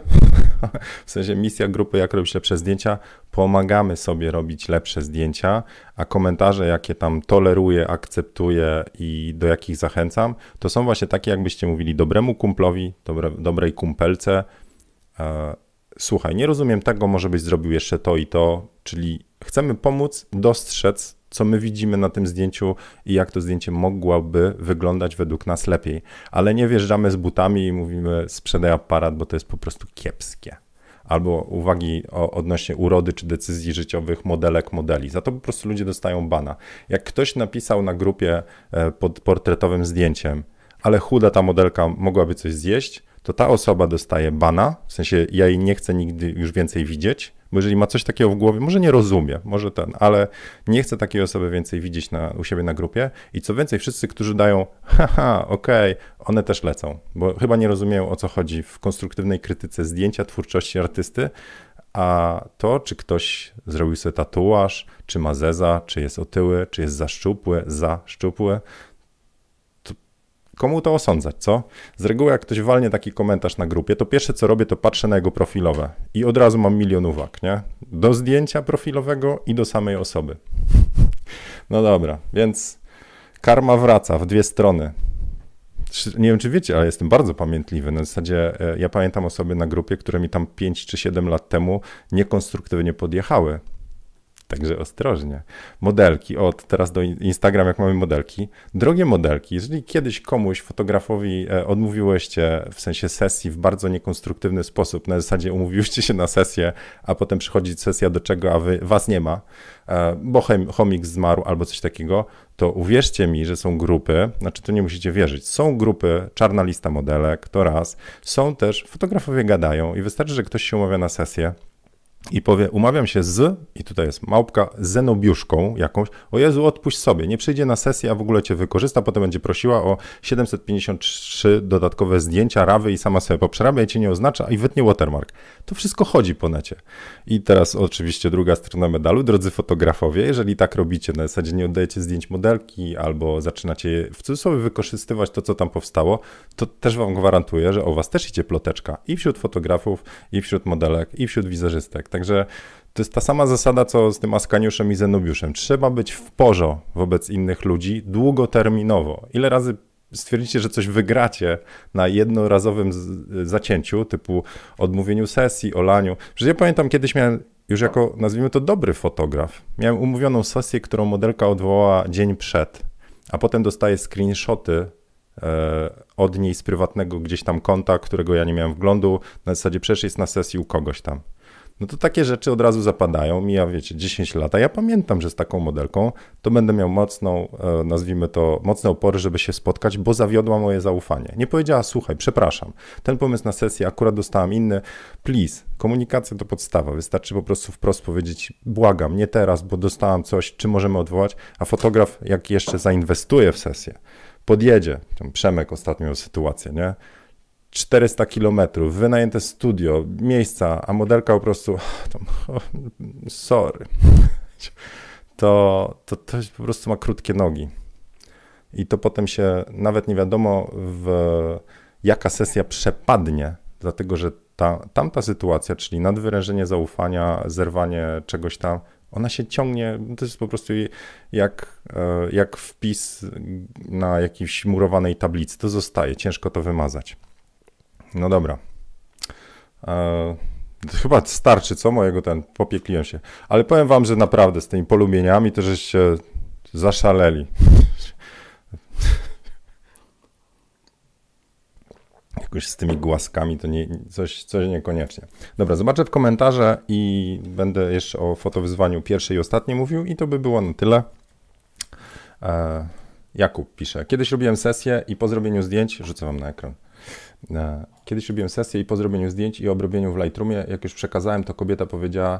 w sensie misja grupy, jak robić lepsze zdjęcia. Pomagamy sobie robić lepsze zdjęcia, a komentarze, jakie tam toleruję, akceptuję i do jakich zachęcam, to są właśnie takie, jakbyście mówili dobremu kumplowi, dobre, dobrej kumpelce. E, słuchaj, nie rozumiem tego, może byś zrobił jeszcze to i to, czyli chcemy pomóc dostrzec, co my widzimy na tym zdjęciu i jak to zdjęcie mogłoby wyglądać według nas lepiej. Ale nie wjeżdżamy z butami i mówimy sprzedaj aparat, bo to jest po prostu kiepskie. Albo uwagi o, odnośnie urody czy decyzji życiowych, modelek, modeli. Za to po prostu ludzie dostają bana. Jak ktoś napisał na grupie e, pod portretowym zdjęciem, ale chuda ta modelka mogłaby coś zjeść, to ta osoba dostaje bana, w sensie ja jej nie chcę nigdy już więcej widzieć, bo jeżeli ma coś takiego w głowie, może nie rozumie, może ten, ale nie chcę takiej osoby więcej widzieć na, u siebie na grupie. I co więcej, wszyscy, którzy dają haha, okej, okay, one też lecą, bo chyba nie rozumieją o co chodzi w konstruktywnej krytyce zdjęcia, twórczości artysty, a to, czy ktoś zrobił sobie tatuaż, czy ma zeza, czy jest otyły, czy jest za szczupły, za szczupły, komu to osądzać, co? Z reguły jak ktoś walnie taki komentarz na grupie, to pierwsze co robię, to patrzę na jego profilowe i od razu mam milion uwag, nie? Do zdjęcia profilowego i do samej osoby. No dobra, więc karma wraca w dwie strony. Nie wiem, czy wiecie, ale jestem bardzo pamiętliwy. Na zasadzie e, ja pamiętam osoby na grupie, które mi tam 5 czy 7 lat temu niekonstruktywnie podjechały Także ostrożnie. Modelki, od teraz do Instagram, jak mamy modelki. Drogie modelki, jeżeli kiedyś komuś, fotografowi e, odmówiłyście w sensie sesji w bardzo niekonstruktywny sposób, na zasadzie umówiłyście się na sesję, a potem przychodzi sesja do czego, a wy, was nie ma, e, bo chomik zmarł albo coś takiego, to uwierzcie mi, że są grupy, znaczy to nie musicie wierzyć, są grupy, czarna lista modelek, to raz, są też, fotografowie gadają i wystarczy, że ktoś się umawia na sesję, i powie, umawiam się z, i tutaj jest małpka, zenobiuszką jakąś, o Jezu, odpuść sobie, nie przyjdzie na sesję, a w ogóle cię wykorzysta, potem będzie prosiła o 753 dodatkowe zdjęcia, rawy i sama sobie poprzerabia i cię nie oznacza, i wytnie watermark. To wszystko chodzi po necie. I teraz oczywiście druga strona medalu, drodzy fotografowie, jeżeli tak robicie, na zasadzie nie oddajecie zdjęć modelki, albo zaczynacie w cudzysłowie wykorzystywać to, co tam powstało, to też wam gwarantuję, że o was też idzie ploteczka i wśród fotografów, i wśród modelek, i wśród wizerzystek. Także to jest ta sama zasada, co z tym Askaniuszem i Zenobiuszem. Trzeba być w porzo wobec innych ludzi długoterminowo. Ile razy stwierdzicie, że coś wygracie na jednorazowym zacięciu, typu odmówieniu sesji, olaniu. Że ja pamiętam, kiedyś miałem już jako, nazwijmy to, dobry fotograf. Miałem umówioną sesję, którą modelka odwołała dzień przed, a potem dostaję screenshoty e, od niej z prywatnego gdzieś tam konta, którego ja nie miałem wglądu. Na zasadzie przecież jest na sesji u kogoś tam no to takie rzeczy od razu zapadają. Mija, wiecie, 10 lat. A ja pamiętam, że z taką modelką to będę miał mocną, e, nazwijmy to, mocne opory, żeby się spotkać, bo zawiodła moje zaufanie. Nie powiedziała, słuchaj, przepraszam, ten pomysł na sesję akurat dostałam inny. Please, komunikacja to podstawa. Wystarczy po prostu wprost powiedzieć, błagam, nie teraz, bo dostałam coś, czy możemy odwołać. A fotograf, jak jeszcze zainwestuje w sesję, podjedzie, Przemek ostatnio miał sytuację, nie? 400 kilometrów, wynajęte studio, miejsca, a modelka po prostu, sorry, to, to, to po prostu ma krótkie nogi. I to potem się nawet nie wiadomo, w, jaka sesja przepadnie, dlatego że ta, tamta sytuacja, czyli nadwyrężenie zaufania, zerwanie czegoś tam, ona się ciągnie, to jest po prostu jak, e, jak wpis na jakiejś murowanej tablicy, to zostaje, ciężko to wymazać. No dobra. E, chyba starczy, co? Mojego ten, popiekliłem się. Ale powiem wam, że naprawdę z tymi polubieniami to żeście zaszaleli. Jakoś z tymi głaskami to nie, coś, coś niekoniecznie. Dobra, zobaczę w komentarze i będę jeszcze o fotowyzwaniu pierwszej i ostatniej mówił i to by było na tyle. E, Jakub pisze, kiedyś robiłem sesję i po zrobieniu zdjęć, rzucę wam na ekran, E, kiedyś robiłem sesję i po zrobieniu zdjęć i obrobieniu w Lightroomie, jak już przekazałem, to kobieta powiedziała,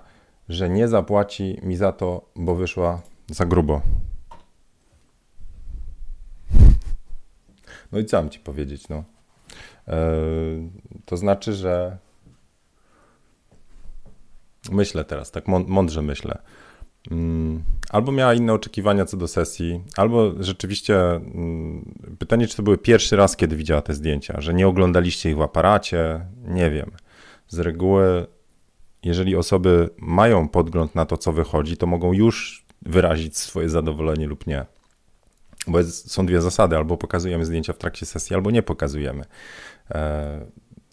że nie zapłaci mi za to, bo wyszła za grubo. No i co mam ci powiedzieć, no? E, to znaczy, że myślę teraz, tak mądrze myślę. Mm, albo miała inne oczekiwania co do sesji, albo rzeczywiście mm, pytanie, czy to były pierwszy raz, kiedy widziała te zdjęcia, że nie oglądaliście ich w aparacie, nie wiem. Z reguły, jeżeli osoby mają podgląd na to, co wychodzi, to mogą już wyrazić swoje zadowolenie lub nie. Bo jest, są dwie zasady: albo pokazujemy zdjęcia w trakcie sesji, albo nie pokazujemy. E,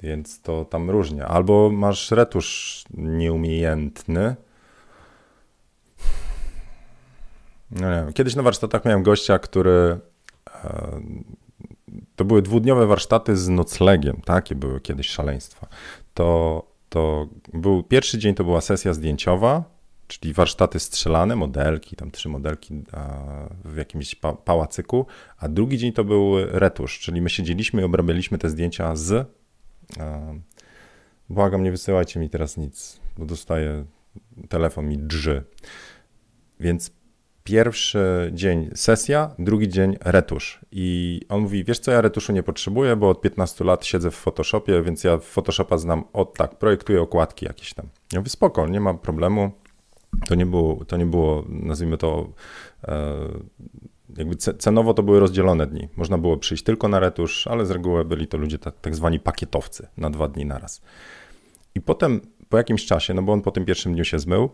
więc to tam różnie. Albo masz retusz nieumiejętny, No nie. Kiedyś na warsztatach miałem gościa, który. E, to były dwudniowe warsztaty z noclegiem. Takie były kiedyś szaleństwa. To, to był pierwszy dzień to była sesja zdjęciowa, czyli warsztaty strzelane, modelki, tam trzy modelki w jakimś pa pałacyku, a drugi dzień to był retusz, czyli my siedzieliśmy i obrabialiśmy te zdjęcia z Błagam, nie wysyłajcie mi teraz nic, bo dostaję telefon mi drży. Więc pierwszy dzień sesja, drugi dzień retusz. I on mówi, wiesz co, ja retuszu nie potrzebuję, bo od 15 lat siedzę w Photoshopie, więc ja Photoshopa znam od tak, projektuję okładki jakieś tam. Ja mówię, spoko, nie ma problemu. To nie było, to nie było nazwijmy to, e, jakby cenowo to były rozdzielone dni. Można było przyjść tylko na retusz, ale z reguły byli to ludzie tak, tak zwani pakietowcy na dwa dni naraz. I potem po jakimś czasie, no bo on po tym pierwszym dniu się zmył,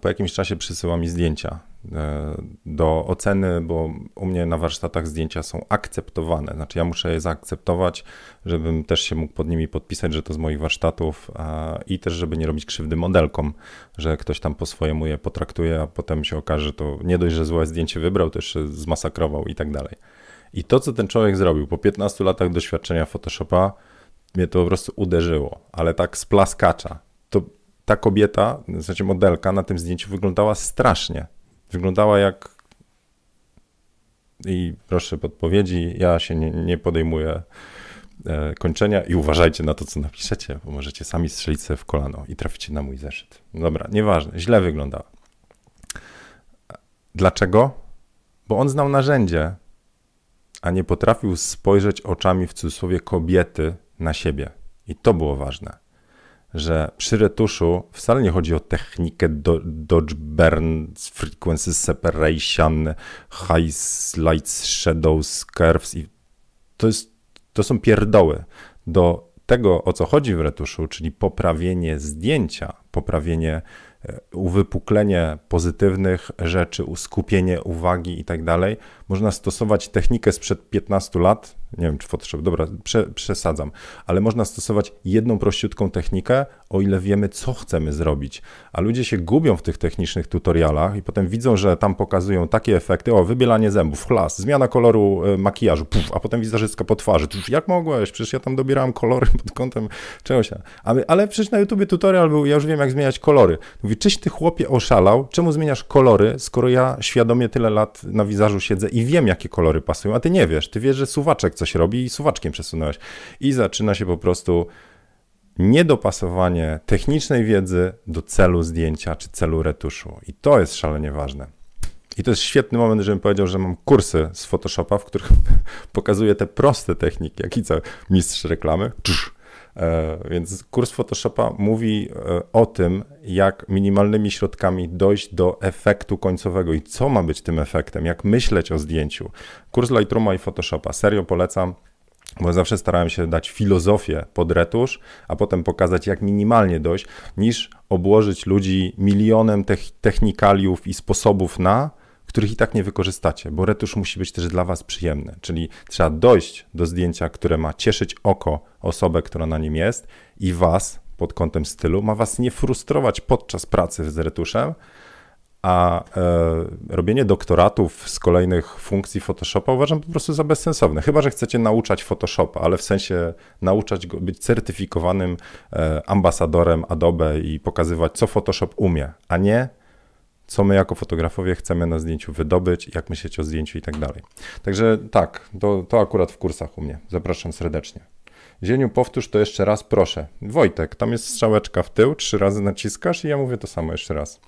po jakimś czasie przysyła mi zdjęcia e, do oceny, bo u mnie na warsztatach zdjęcia są akceptowane. Znaczy, ja muszę je zaakceptować, żebym też się mógł pod nimi podpisać, że to z moich warsztatów i też, żeby nie robić krzywdy modelkom, że ktoś tam po swojemu je potraktuje, a potem się okaże, że to nie dość, że złe zdjęcie wybrał, jeszcze zmasakrował i tak dalej. I to, co ten człowiek zrobił po 15 latach doświadczenia Photoshopa, mnie to po prostu uderzyło, ale tak z plaskacza. Ta kobieta, w sensie modelka na tym zdjęciu wyglądała strasznie. Wyglądała jak. I proszę podpowiedzi, ja się nie, nie podejmuję e, kończenia i uważajcie na to, co napiszecie, bo możecie sami strzelić sobie w kolano i traficie na mój zeszyt. Dobra, nieważne, źle wyglądała. Dlaczego? Bo on znał narzędzie, a nie potrafił spojrzeć oczami w cudzysłowie kobiety na siebie. I to było ważne że przy retuszu wcale nie chodzi o technikę do, Dodge Burn, Frequency Separation, Highlights, Shadows, Curves i to, jest, to są pierdoły. Do tego, o co chodzi w retuszu, czyli poprawienie zdjęcia, poprawienie E, uwypuklenie pozytywnych rzeczy, skupienie uwagi i tak dalej, można stosować technikę sprzed 15 lat, nie wiem czy Photoshop, dobra, prze, przesadzam, ale można stosować jedną prościutką technikę, o ile wiemy, co chcemy zrobić. A ludzie się gubią w tych technicznych tutorialach i potem widzą, że tam pokazują takie efekty, o, wybielanie zębów, chlas, zmiana koloru e, makijażu, puf, a potem wizerzystka po twarzy, Tuż, jak mogłeś, przecież ja tam dobierałem kolory pod kątem czegoś. Ale, ale przecież na YouTubie tutorial był, ja już wiem, jak zmieniać kolory. Mówi, czyś ty chłopie oszalał, czemu zmieniasz kolory, skoro ja świadomie tyle lat na wizażu siedzę i wiem, jakie kolory pasują, a ty nie wiesz, ty wiesz, że suwaczek coś robi i suwaczkiem przesunąłeś. I zaczyna się po prostu niedopasowanie technicznej wiedzy do celu zdjęcia czy celu retuszu. I to jest szalenie ważne. I to jest świetny moment, żebym powiedział, że mam kursy z Photoshopa, w których pokazuję te proste techniki, jak i co mistrz reklamy. E, więc kurs Photoshopa mówi e, o tym, jak minimalnymi środkami dojść do efektu końcowego i co ma być tym efektem, jak myśleć o zdjęciu. Kurs Lightrooma i Photoshopa serio polecam bo zawsze starałem się dać filozofię pod retusz, a potem pokazać, jak minimalnie dojść, niż obłożyć ludzi milionem technikaliów i sposobów na, których i tak nie wykorzystacie, bo retusz musi być też dla Was przyjemny. Czyli trzeba dojść do zdjęcia, które ma cieszyć oko osobę, która na nim jest i Was pod kątem stylu, ma Was nie frustrować podczas pracy z retuszem, a e, robienie doktoratów z kolejnych funkcji Photoshopa uważam po prostu za bezsensowne. Chyba, że chcecie nauczać Photoshopa, ale w sensie nauczać go, być certyfikowanym e, ambasadorem Adobe i pokazywać, co Photoshop umie, a nie co my jako fotografowie chcemy na zdjęciu wydobyć, jak myśleć o zdjęciu i tak dalej. Także tak, to, to akurat w kursach u mnie. Zapraszam serdecznie. Zieniu, powtórz to jeszcze raz, proszę. Wojtek, tam jest strzałeczka w tył, trzy razy naciskasz i ja mówię to samo jeszcze raz.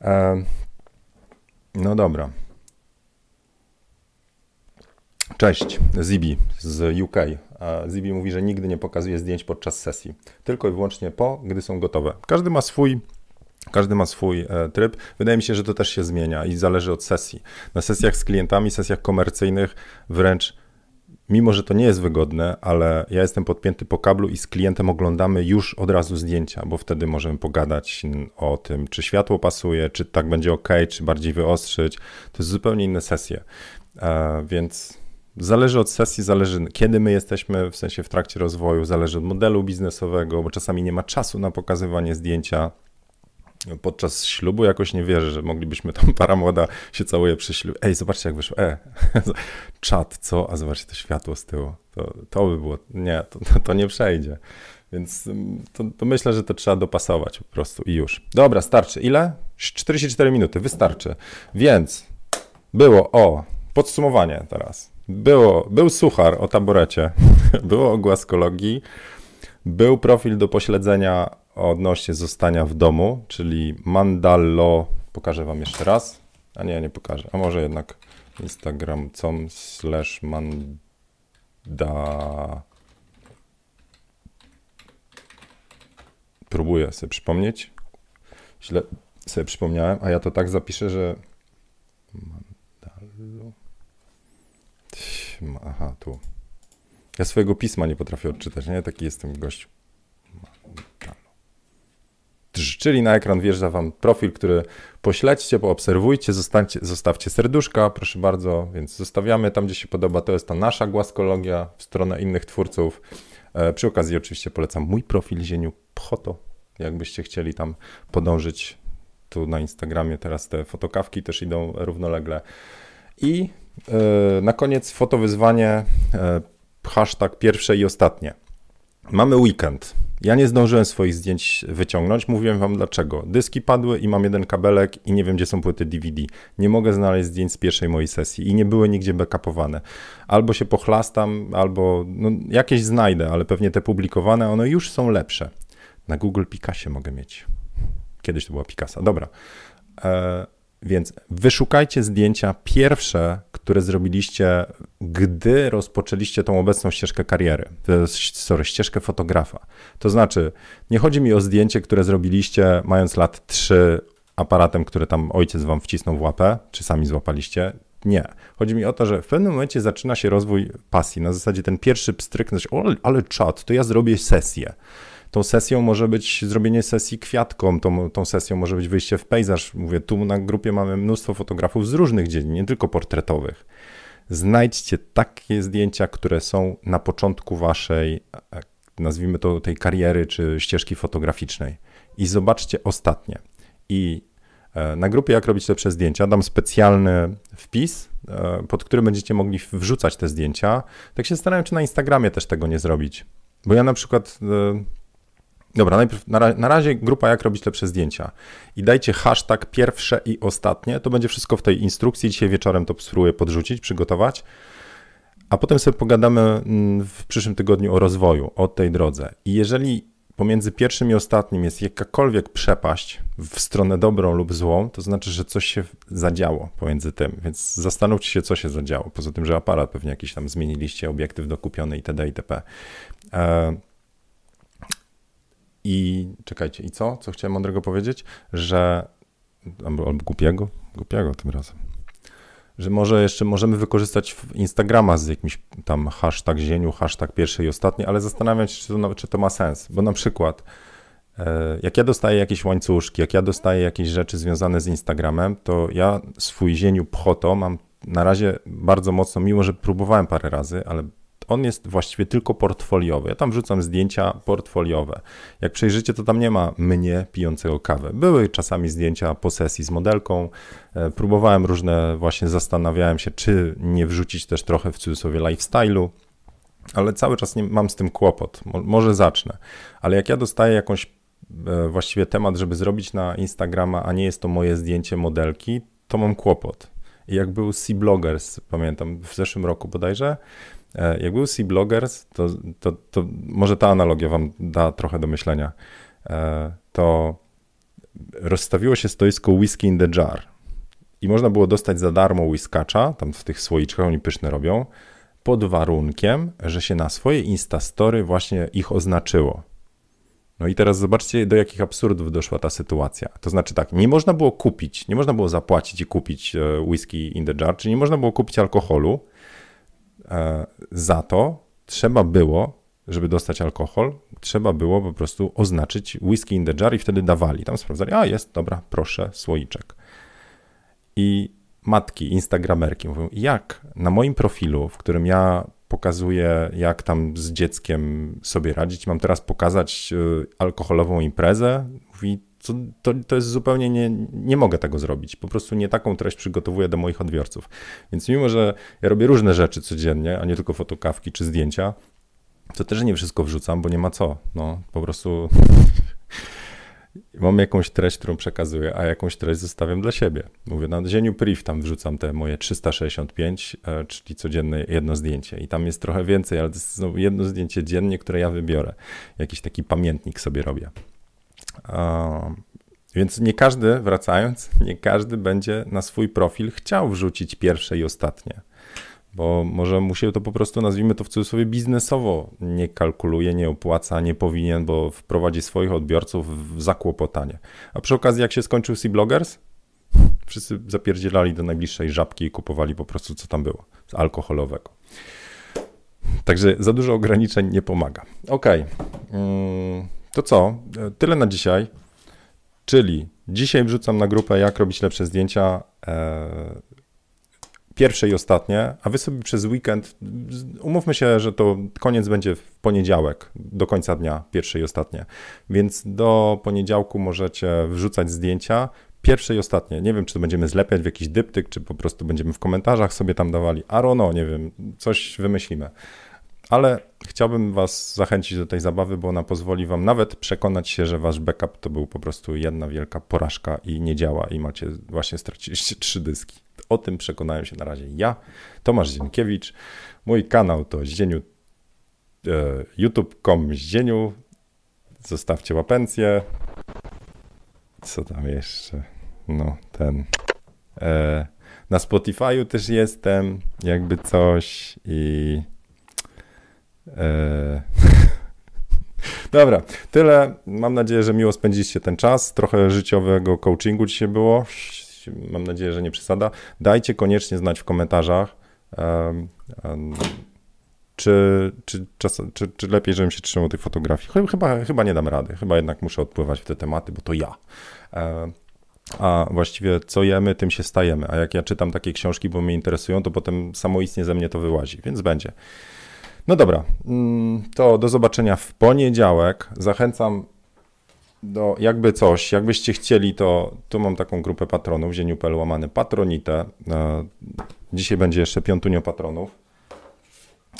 E, no dobra. Cześć, Zibi z UK. Zibi mówi, że nigdy nie pokazuje zdjęć podczas sesji, tylko i wyłącznie po, gdy są gotowe. Każdy ma swój każdy ma swój e, tryb. Wydaje mi się, że to też się zmienia i zależy od sesji. Na sesjach z klientami, sesjach komercyjnych wręcz mimo że to nie jest wygodne, ale ja jestem podpięty po kablu i z klientem oglądamy już od razu zdjęcia, bo wtedy możemy pogadać o tym, czy światło pasuje, czy tak będzie ok, czy bardziej wyostrzyć. To jest zupełnie inne sesje. E, więc zależy od sesji, zależy kiedy my jesteśmy, w sensie w trakcie rozwoju, zależy od modelu biznesowego, bo czasami nie ma czasu na pokazywanie zdjęcia podczas ślubu jakoś nie wierzę, że moglibyśmy tam para młoda się całuje przy ślubie. Ej, zobaczcie jak wyszło. E, czat, co? A zobaczcie to światło z tyłu. To, to by było, nie, to, to nie przejdzie. Więc mm, to, to, myślę, że to trzeba dopasować po prostu i już. Dobra, starczy. Ile? 44 minuty, wystarczy. Więc było o, podsumowanie teraz. Było, był suchar o taborecie, było o głaskologii, był profil do pośledzenia odnośnie zostania w domu, czyli Mandallo, pokażę wam jeszcze raz, a nie, nie pokażę, a może jednak instagram.com slash manda próbuję sobie przypomnieć, źle sobie przypomniałem, a ja to tak zapiszę, że Mandallo. Aha, tu. Ja swojego pisma nie potrafię odczytać, nie? Taki jestem Czyli na ekran wjeżdża wam profil, który pośledźcie, poobserwujcie, zostańcie, zostawcie serduszka, proszę bardzo, więc zostawiamy tam, gdzie się podoba. To jest ta nasza głaskologia w stronę innych twórców. E, przy okazji oczywiście polecam mój profil Zieniu Pchoto, jakbyście chcieli tam podążyć. Tu na Instagramie teraz te fotokawki też idą równolegle. I e, na koniec fotowyzwanie, e, hashtag pierwsze i ostatnie. Mamy weekend. Ja nie zdążyłem swoich zdjęć wyciągnąć. Mówiłem wam dlaczego. Dyski padły i mam jeden kabelek i nie wiem, gdzie są płyty DVD. Nie mogę znaleźć zdjęć z pierwszej mojej sesji i nie były nigdzie backupowane. Albo się pochlastam, albo no, jakieś znajdę, ale pewnie te publikowane, one już są lepsze. Na Google Picassie mogę mieć. Kiedyś to była Picasa. Dobra. E, więc wyszukajcie zdjęcia pierwsze, które zrobiliście, gdy rozpoczęliście tą obecną ścieżkę kariery, sorry, ścieżkę fotografa. To znaczy, nie chodzi mi o zdjęcie, które zrobiliście mając lat 3 aparatem, który tam ojciec wam wcisnął w łapę, czy sami złapaliście. Nie. Chodzi mi o to, że w pewnym momencie zaczyna się rozwój pasji. Na zasadzie ten pierwszy pstryk, znaczy, o, ale czat, to ja zrobię sesję. Tą sesją może być zrobienie sesji kwiatką, tą, tą sesją może być wyjście w pejzaż. Mówię, tu na grupie mamy mnóstwo fotografów z różnych dziedzin, nie tylko portretowych. Znajdźcie takie zdjęcia, które są na początku waszej, e, nazwijmy to tej kariery czy ścieżki fotograficznej i zobaczcie ostatnie. I e, na grupie Jak robić lepsze zdjęcia dam specjalny wpis, e, pod którym będziecie mogli wrzucać te zdjęcia. Tak się zastanawiam, czy na Instagramie też tego nie zrobić. Bo ja na przykład Dobra, najpierw na, na, razie grupa jak robić lepsze zdjęcia. I dajcie hashtag pierwsze i ostatnie. To będzie wszystko w tej instrukcji. Dzisiaj wieczorem to spróbuję podrzucić, przygotować. A potem sobie pogadamy mm, w przyszłym tygodniu o rozwoju, o tej drodze. I jeżeli pomiędzy pierwszym i ostatnim jest jakakolwiek przepaść w stronę dobrą lub złą, to znaczy, że coś się zadziało pomiędzy tym. Więc zastanówcie się, co się zadziało. Poza tym, że aparat pewnie jakiś tam zmieniliście, obiektyw dokupiony itd. itp. I czekajcie, i co? Co chciałem mądrego powiedzieć? Że. Albo głupiego? Głupiego tym razem. Że może jeszcze możemy wykorzystać Instagrama z jakimś tam hashtag zieniu, hashtag pierwszy i ostatni, ale zastanawiam się, czy to, czy to ma sens. Bo na przykład, e, jak ja dostaję jakieś łańcuszki, jak ja dostaję jakieś rzeczy związane z Instagramem, to ja swój zieniu pchoto mam na razie bardzo mocno, mimo że próbowałem parę razy, ale on jest właściwie tylko portfoliowy. Ja tam wrzucam zdjęcia portfoliowe. Jak przejrzycie, to tam nie ma mnie pijącego kawę. Były czasami zdjęcia po sesji z modelką. E, próbowałem różne, właśnie zastanawiałem się, czy nie wrzucić też trochę w cudzysłowie lifestyle'u, ale cały czas nie, mam z tym kłopot. Może zacznę. Ale jak ja dostaję jakąś e, właściwie temat, żeby zrobić na Instagrama, a nie jest to moje zdjęcie modelki, to mam kłopot. I jak był Sea Bloggers, pamiętam, w zeszłym roku bodajże, jak był Sea Bloggers, to, to, to może ta analogia wam da trochę do myślenia. E, to rozstawiło się stoisko Whisky in the Jar i można było dostać za darmo whiskacza, tam w tych słoiczkach oni pyszne robią, pod warunkiem, że się na swoje Instastory właśnie ich oznaczyło. No i teraz zobaczcie, do jakich absurdów doszła ta sytuacja. To znaczy tak, nie można było kupić, nie można było zapłacić i kupić e, whisky in the jar, czyli nie można było kupić alkoholu, E, za to trzeba było, żeby dostać alkohol, trzeba było po prostu oznaczyć whisky in the jar i wtedy dawali. Tam sprawdzali, a jest, dobra, proszę, słoiczek. I matki, instagramerki mówią, jak na moim profilu, w którym ja pokazuję, jak tam z dzieckiem sobie radzić, mam teraz pokazać e, alkoholową imprezę? Mówi, to, to, to jest zupełnie nie, nie mogę tego zrobić. Po prostu nie taką treść przygotowuję do moich odbiorców. Więc mimo, że ja robię różne rzeczy codziennie, a nie tylko fotokawki czy zdjęcia, to też nie wszystko wrzucam, bo nie ma co. No, po prostu mam jakąś treść, którą przekazuję, a jakąś treść zostawiam dla siebie. Mówię, na dzieniu priv tam wrzucam te moje 365, e, czyli codzienne jedno zdjęcie. I tam jest trochę więcej, ale to jest jedno zdjęcie dziennie, które ja wybiorę. Jakiś taki pamiętnik sobie robię. Więc nie każdy, wracając, nie każdy będzie na swój profil chciał wrzucić pierwsze i ostatnie bo może mu się to po prostu, nazwijmy to w cudzysłowie, biznesowo nie kalkuluje, nie opłaca, nie powinien, bo wprowadzi swoich odbiorców w zakłopotanie. A przy okazji, jak się skończył Sea Bloggers, wszyscy zapierdzielali do najbliższej żabki i kupowali po prostu, co tam było, z alkoholowego. Także za dużo ograniczeń nie pomaga. Ok, to co? Tyle na dzisiaj. Czyli dzisiaj wrzucam na grupę, jak robić lepsze zdjęcia. E, pierwsze i ostatnie, a wy sobie przez weekend, umówmy się, że to koniec będzie w poniedziałek, do końca dnia, pierwsze i ostatnie. Więc do poniedziałku możecie wrzucać zdjęcia, pierwsze i ostatnie. Nie wiem, czy to będziemy zlepiać w jakiś dyptyk, czy po prostu będziemy w komentarzach sobie tam dawali. Arono, nie wiem, coś wymyślimy. Ale chciałbym Was zachęcić do tej zabawy, bo ona pozwoli Wam nawet przekonać się, że Wasz backup to był po prostu jedna wielka porażka i nie działa, i macie właśnie straciliście trzy dyski. O tym przekonałem się na razie ja, Tomasz Zienkiewicz. Mój kanał to Zdzieniu, e, youtube.com Zdzieniu. Zostawcie łapencję. Co tam jeszcze? No, ten. E, na Spotify'u też jestem, jakby coś i Dobra, tyle. Mam nadzieję, że miło spędziliście ten czas. Trochę życiowego coachingu dzisiaj było mam nadzieję, że nie przesada. Dajcie koniecznie znać w komentarzach, czy, czy, czy, czy lepiej, żebym się trzymał tych fotografii. Chyba, chyba nie dam rady, chyba jednak muszę odpływać w te tematy, bo to ja. Um, a właściwie co jemy, tym się stajemy. A jak ja czytam takie książki, bo mnie interesują, to potem samoistnie ze mnie to wyłazi, więc będzie. No dobra, mm, to do zobaczenia w poniedziałek. Zachęcam do jakby coś, jakbyście chcieli, to tu mam taką grupę patronów, zieniu.pl łamany patronite. E, dzisiaj będzie jeszcze piątunio patronów.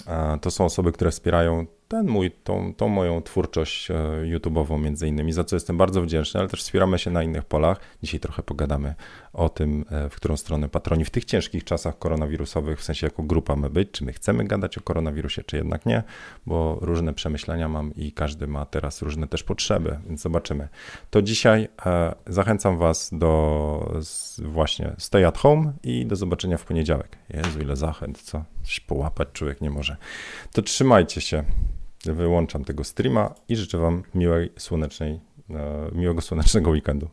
E, to są osoby, które wspierają ten mój, tą, tą moją twórczość e, YouTube'ową między innymi, za co jestem bardzo wdzięczny, ale też wspieramy się na innych polach. Dzisiaj trochę pogadamy o tym, e, w którą stronę patroni w tych ciężkich czasach koronawirusowych, w sensie jako grupa my być, czy my chcemy gadać o koronawirusie, czy jednak nie, bo różne przemyślenia mam i każdy ma teraz różne też potrzeby, więc zobaczymy. To dzisiaj e, zachęcam Was do właśnie stay at home i do zobaczenia w poniedziałek. Jezu, ile zachęt, co? Połapać człowiek nie może. To trzymajcie się wyłączam tego streama i życzę Wam miłej, słonecznej, e, miłego słonecznego weekendu.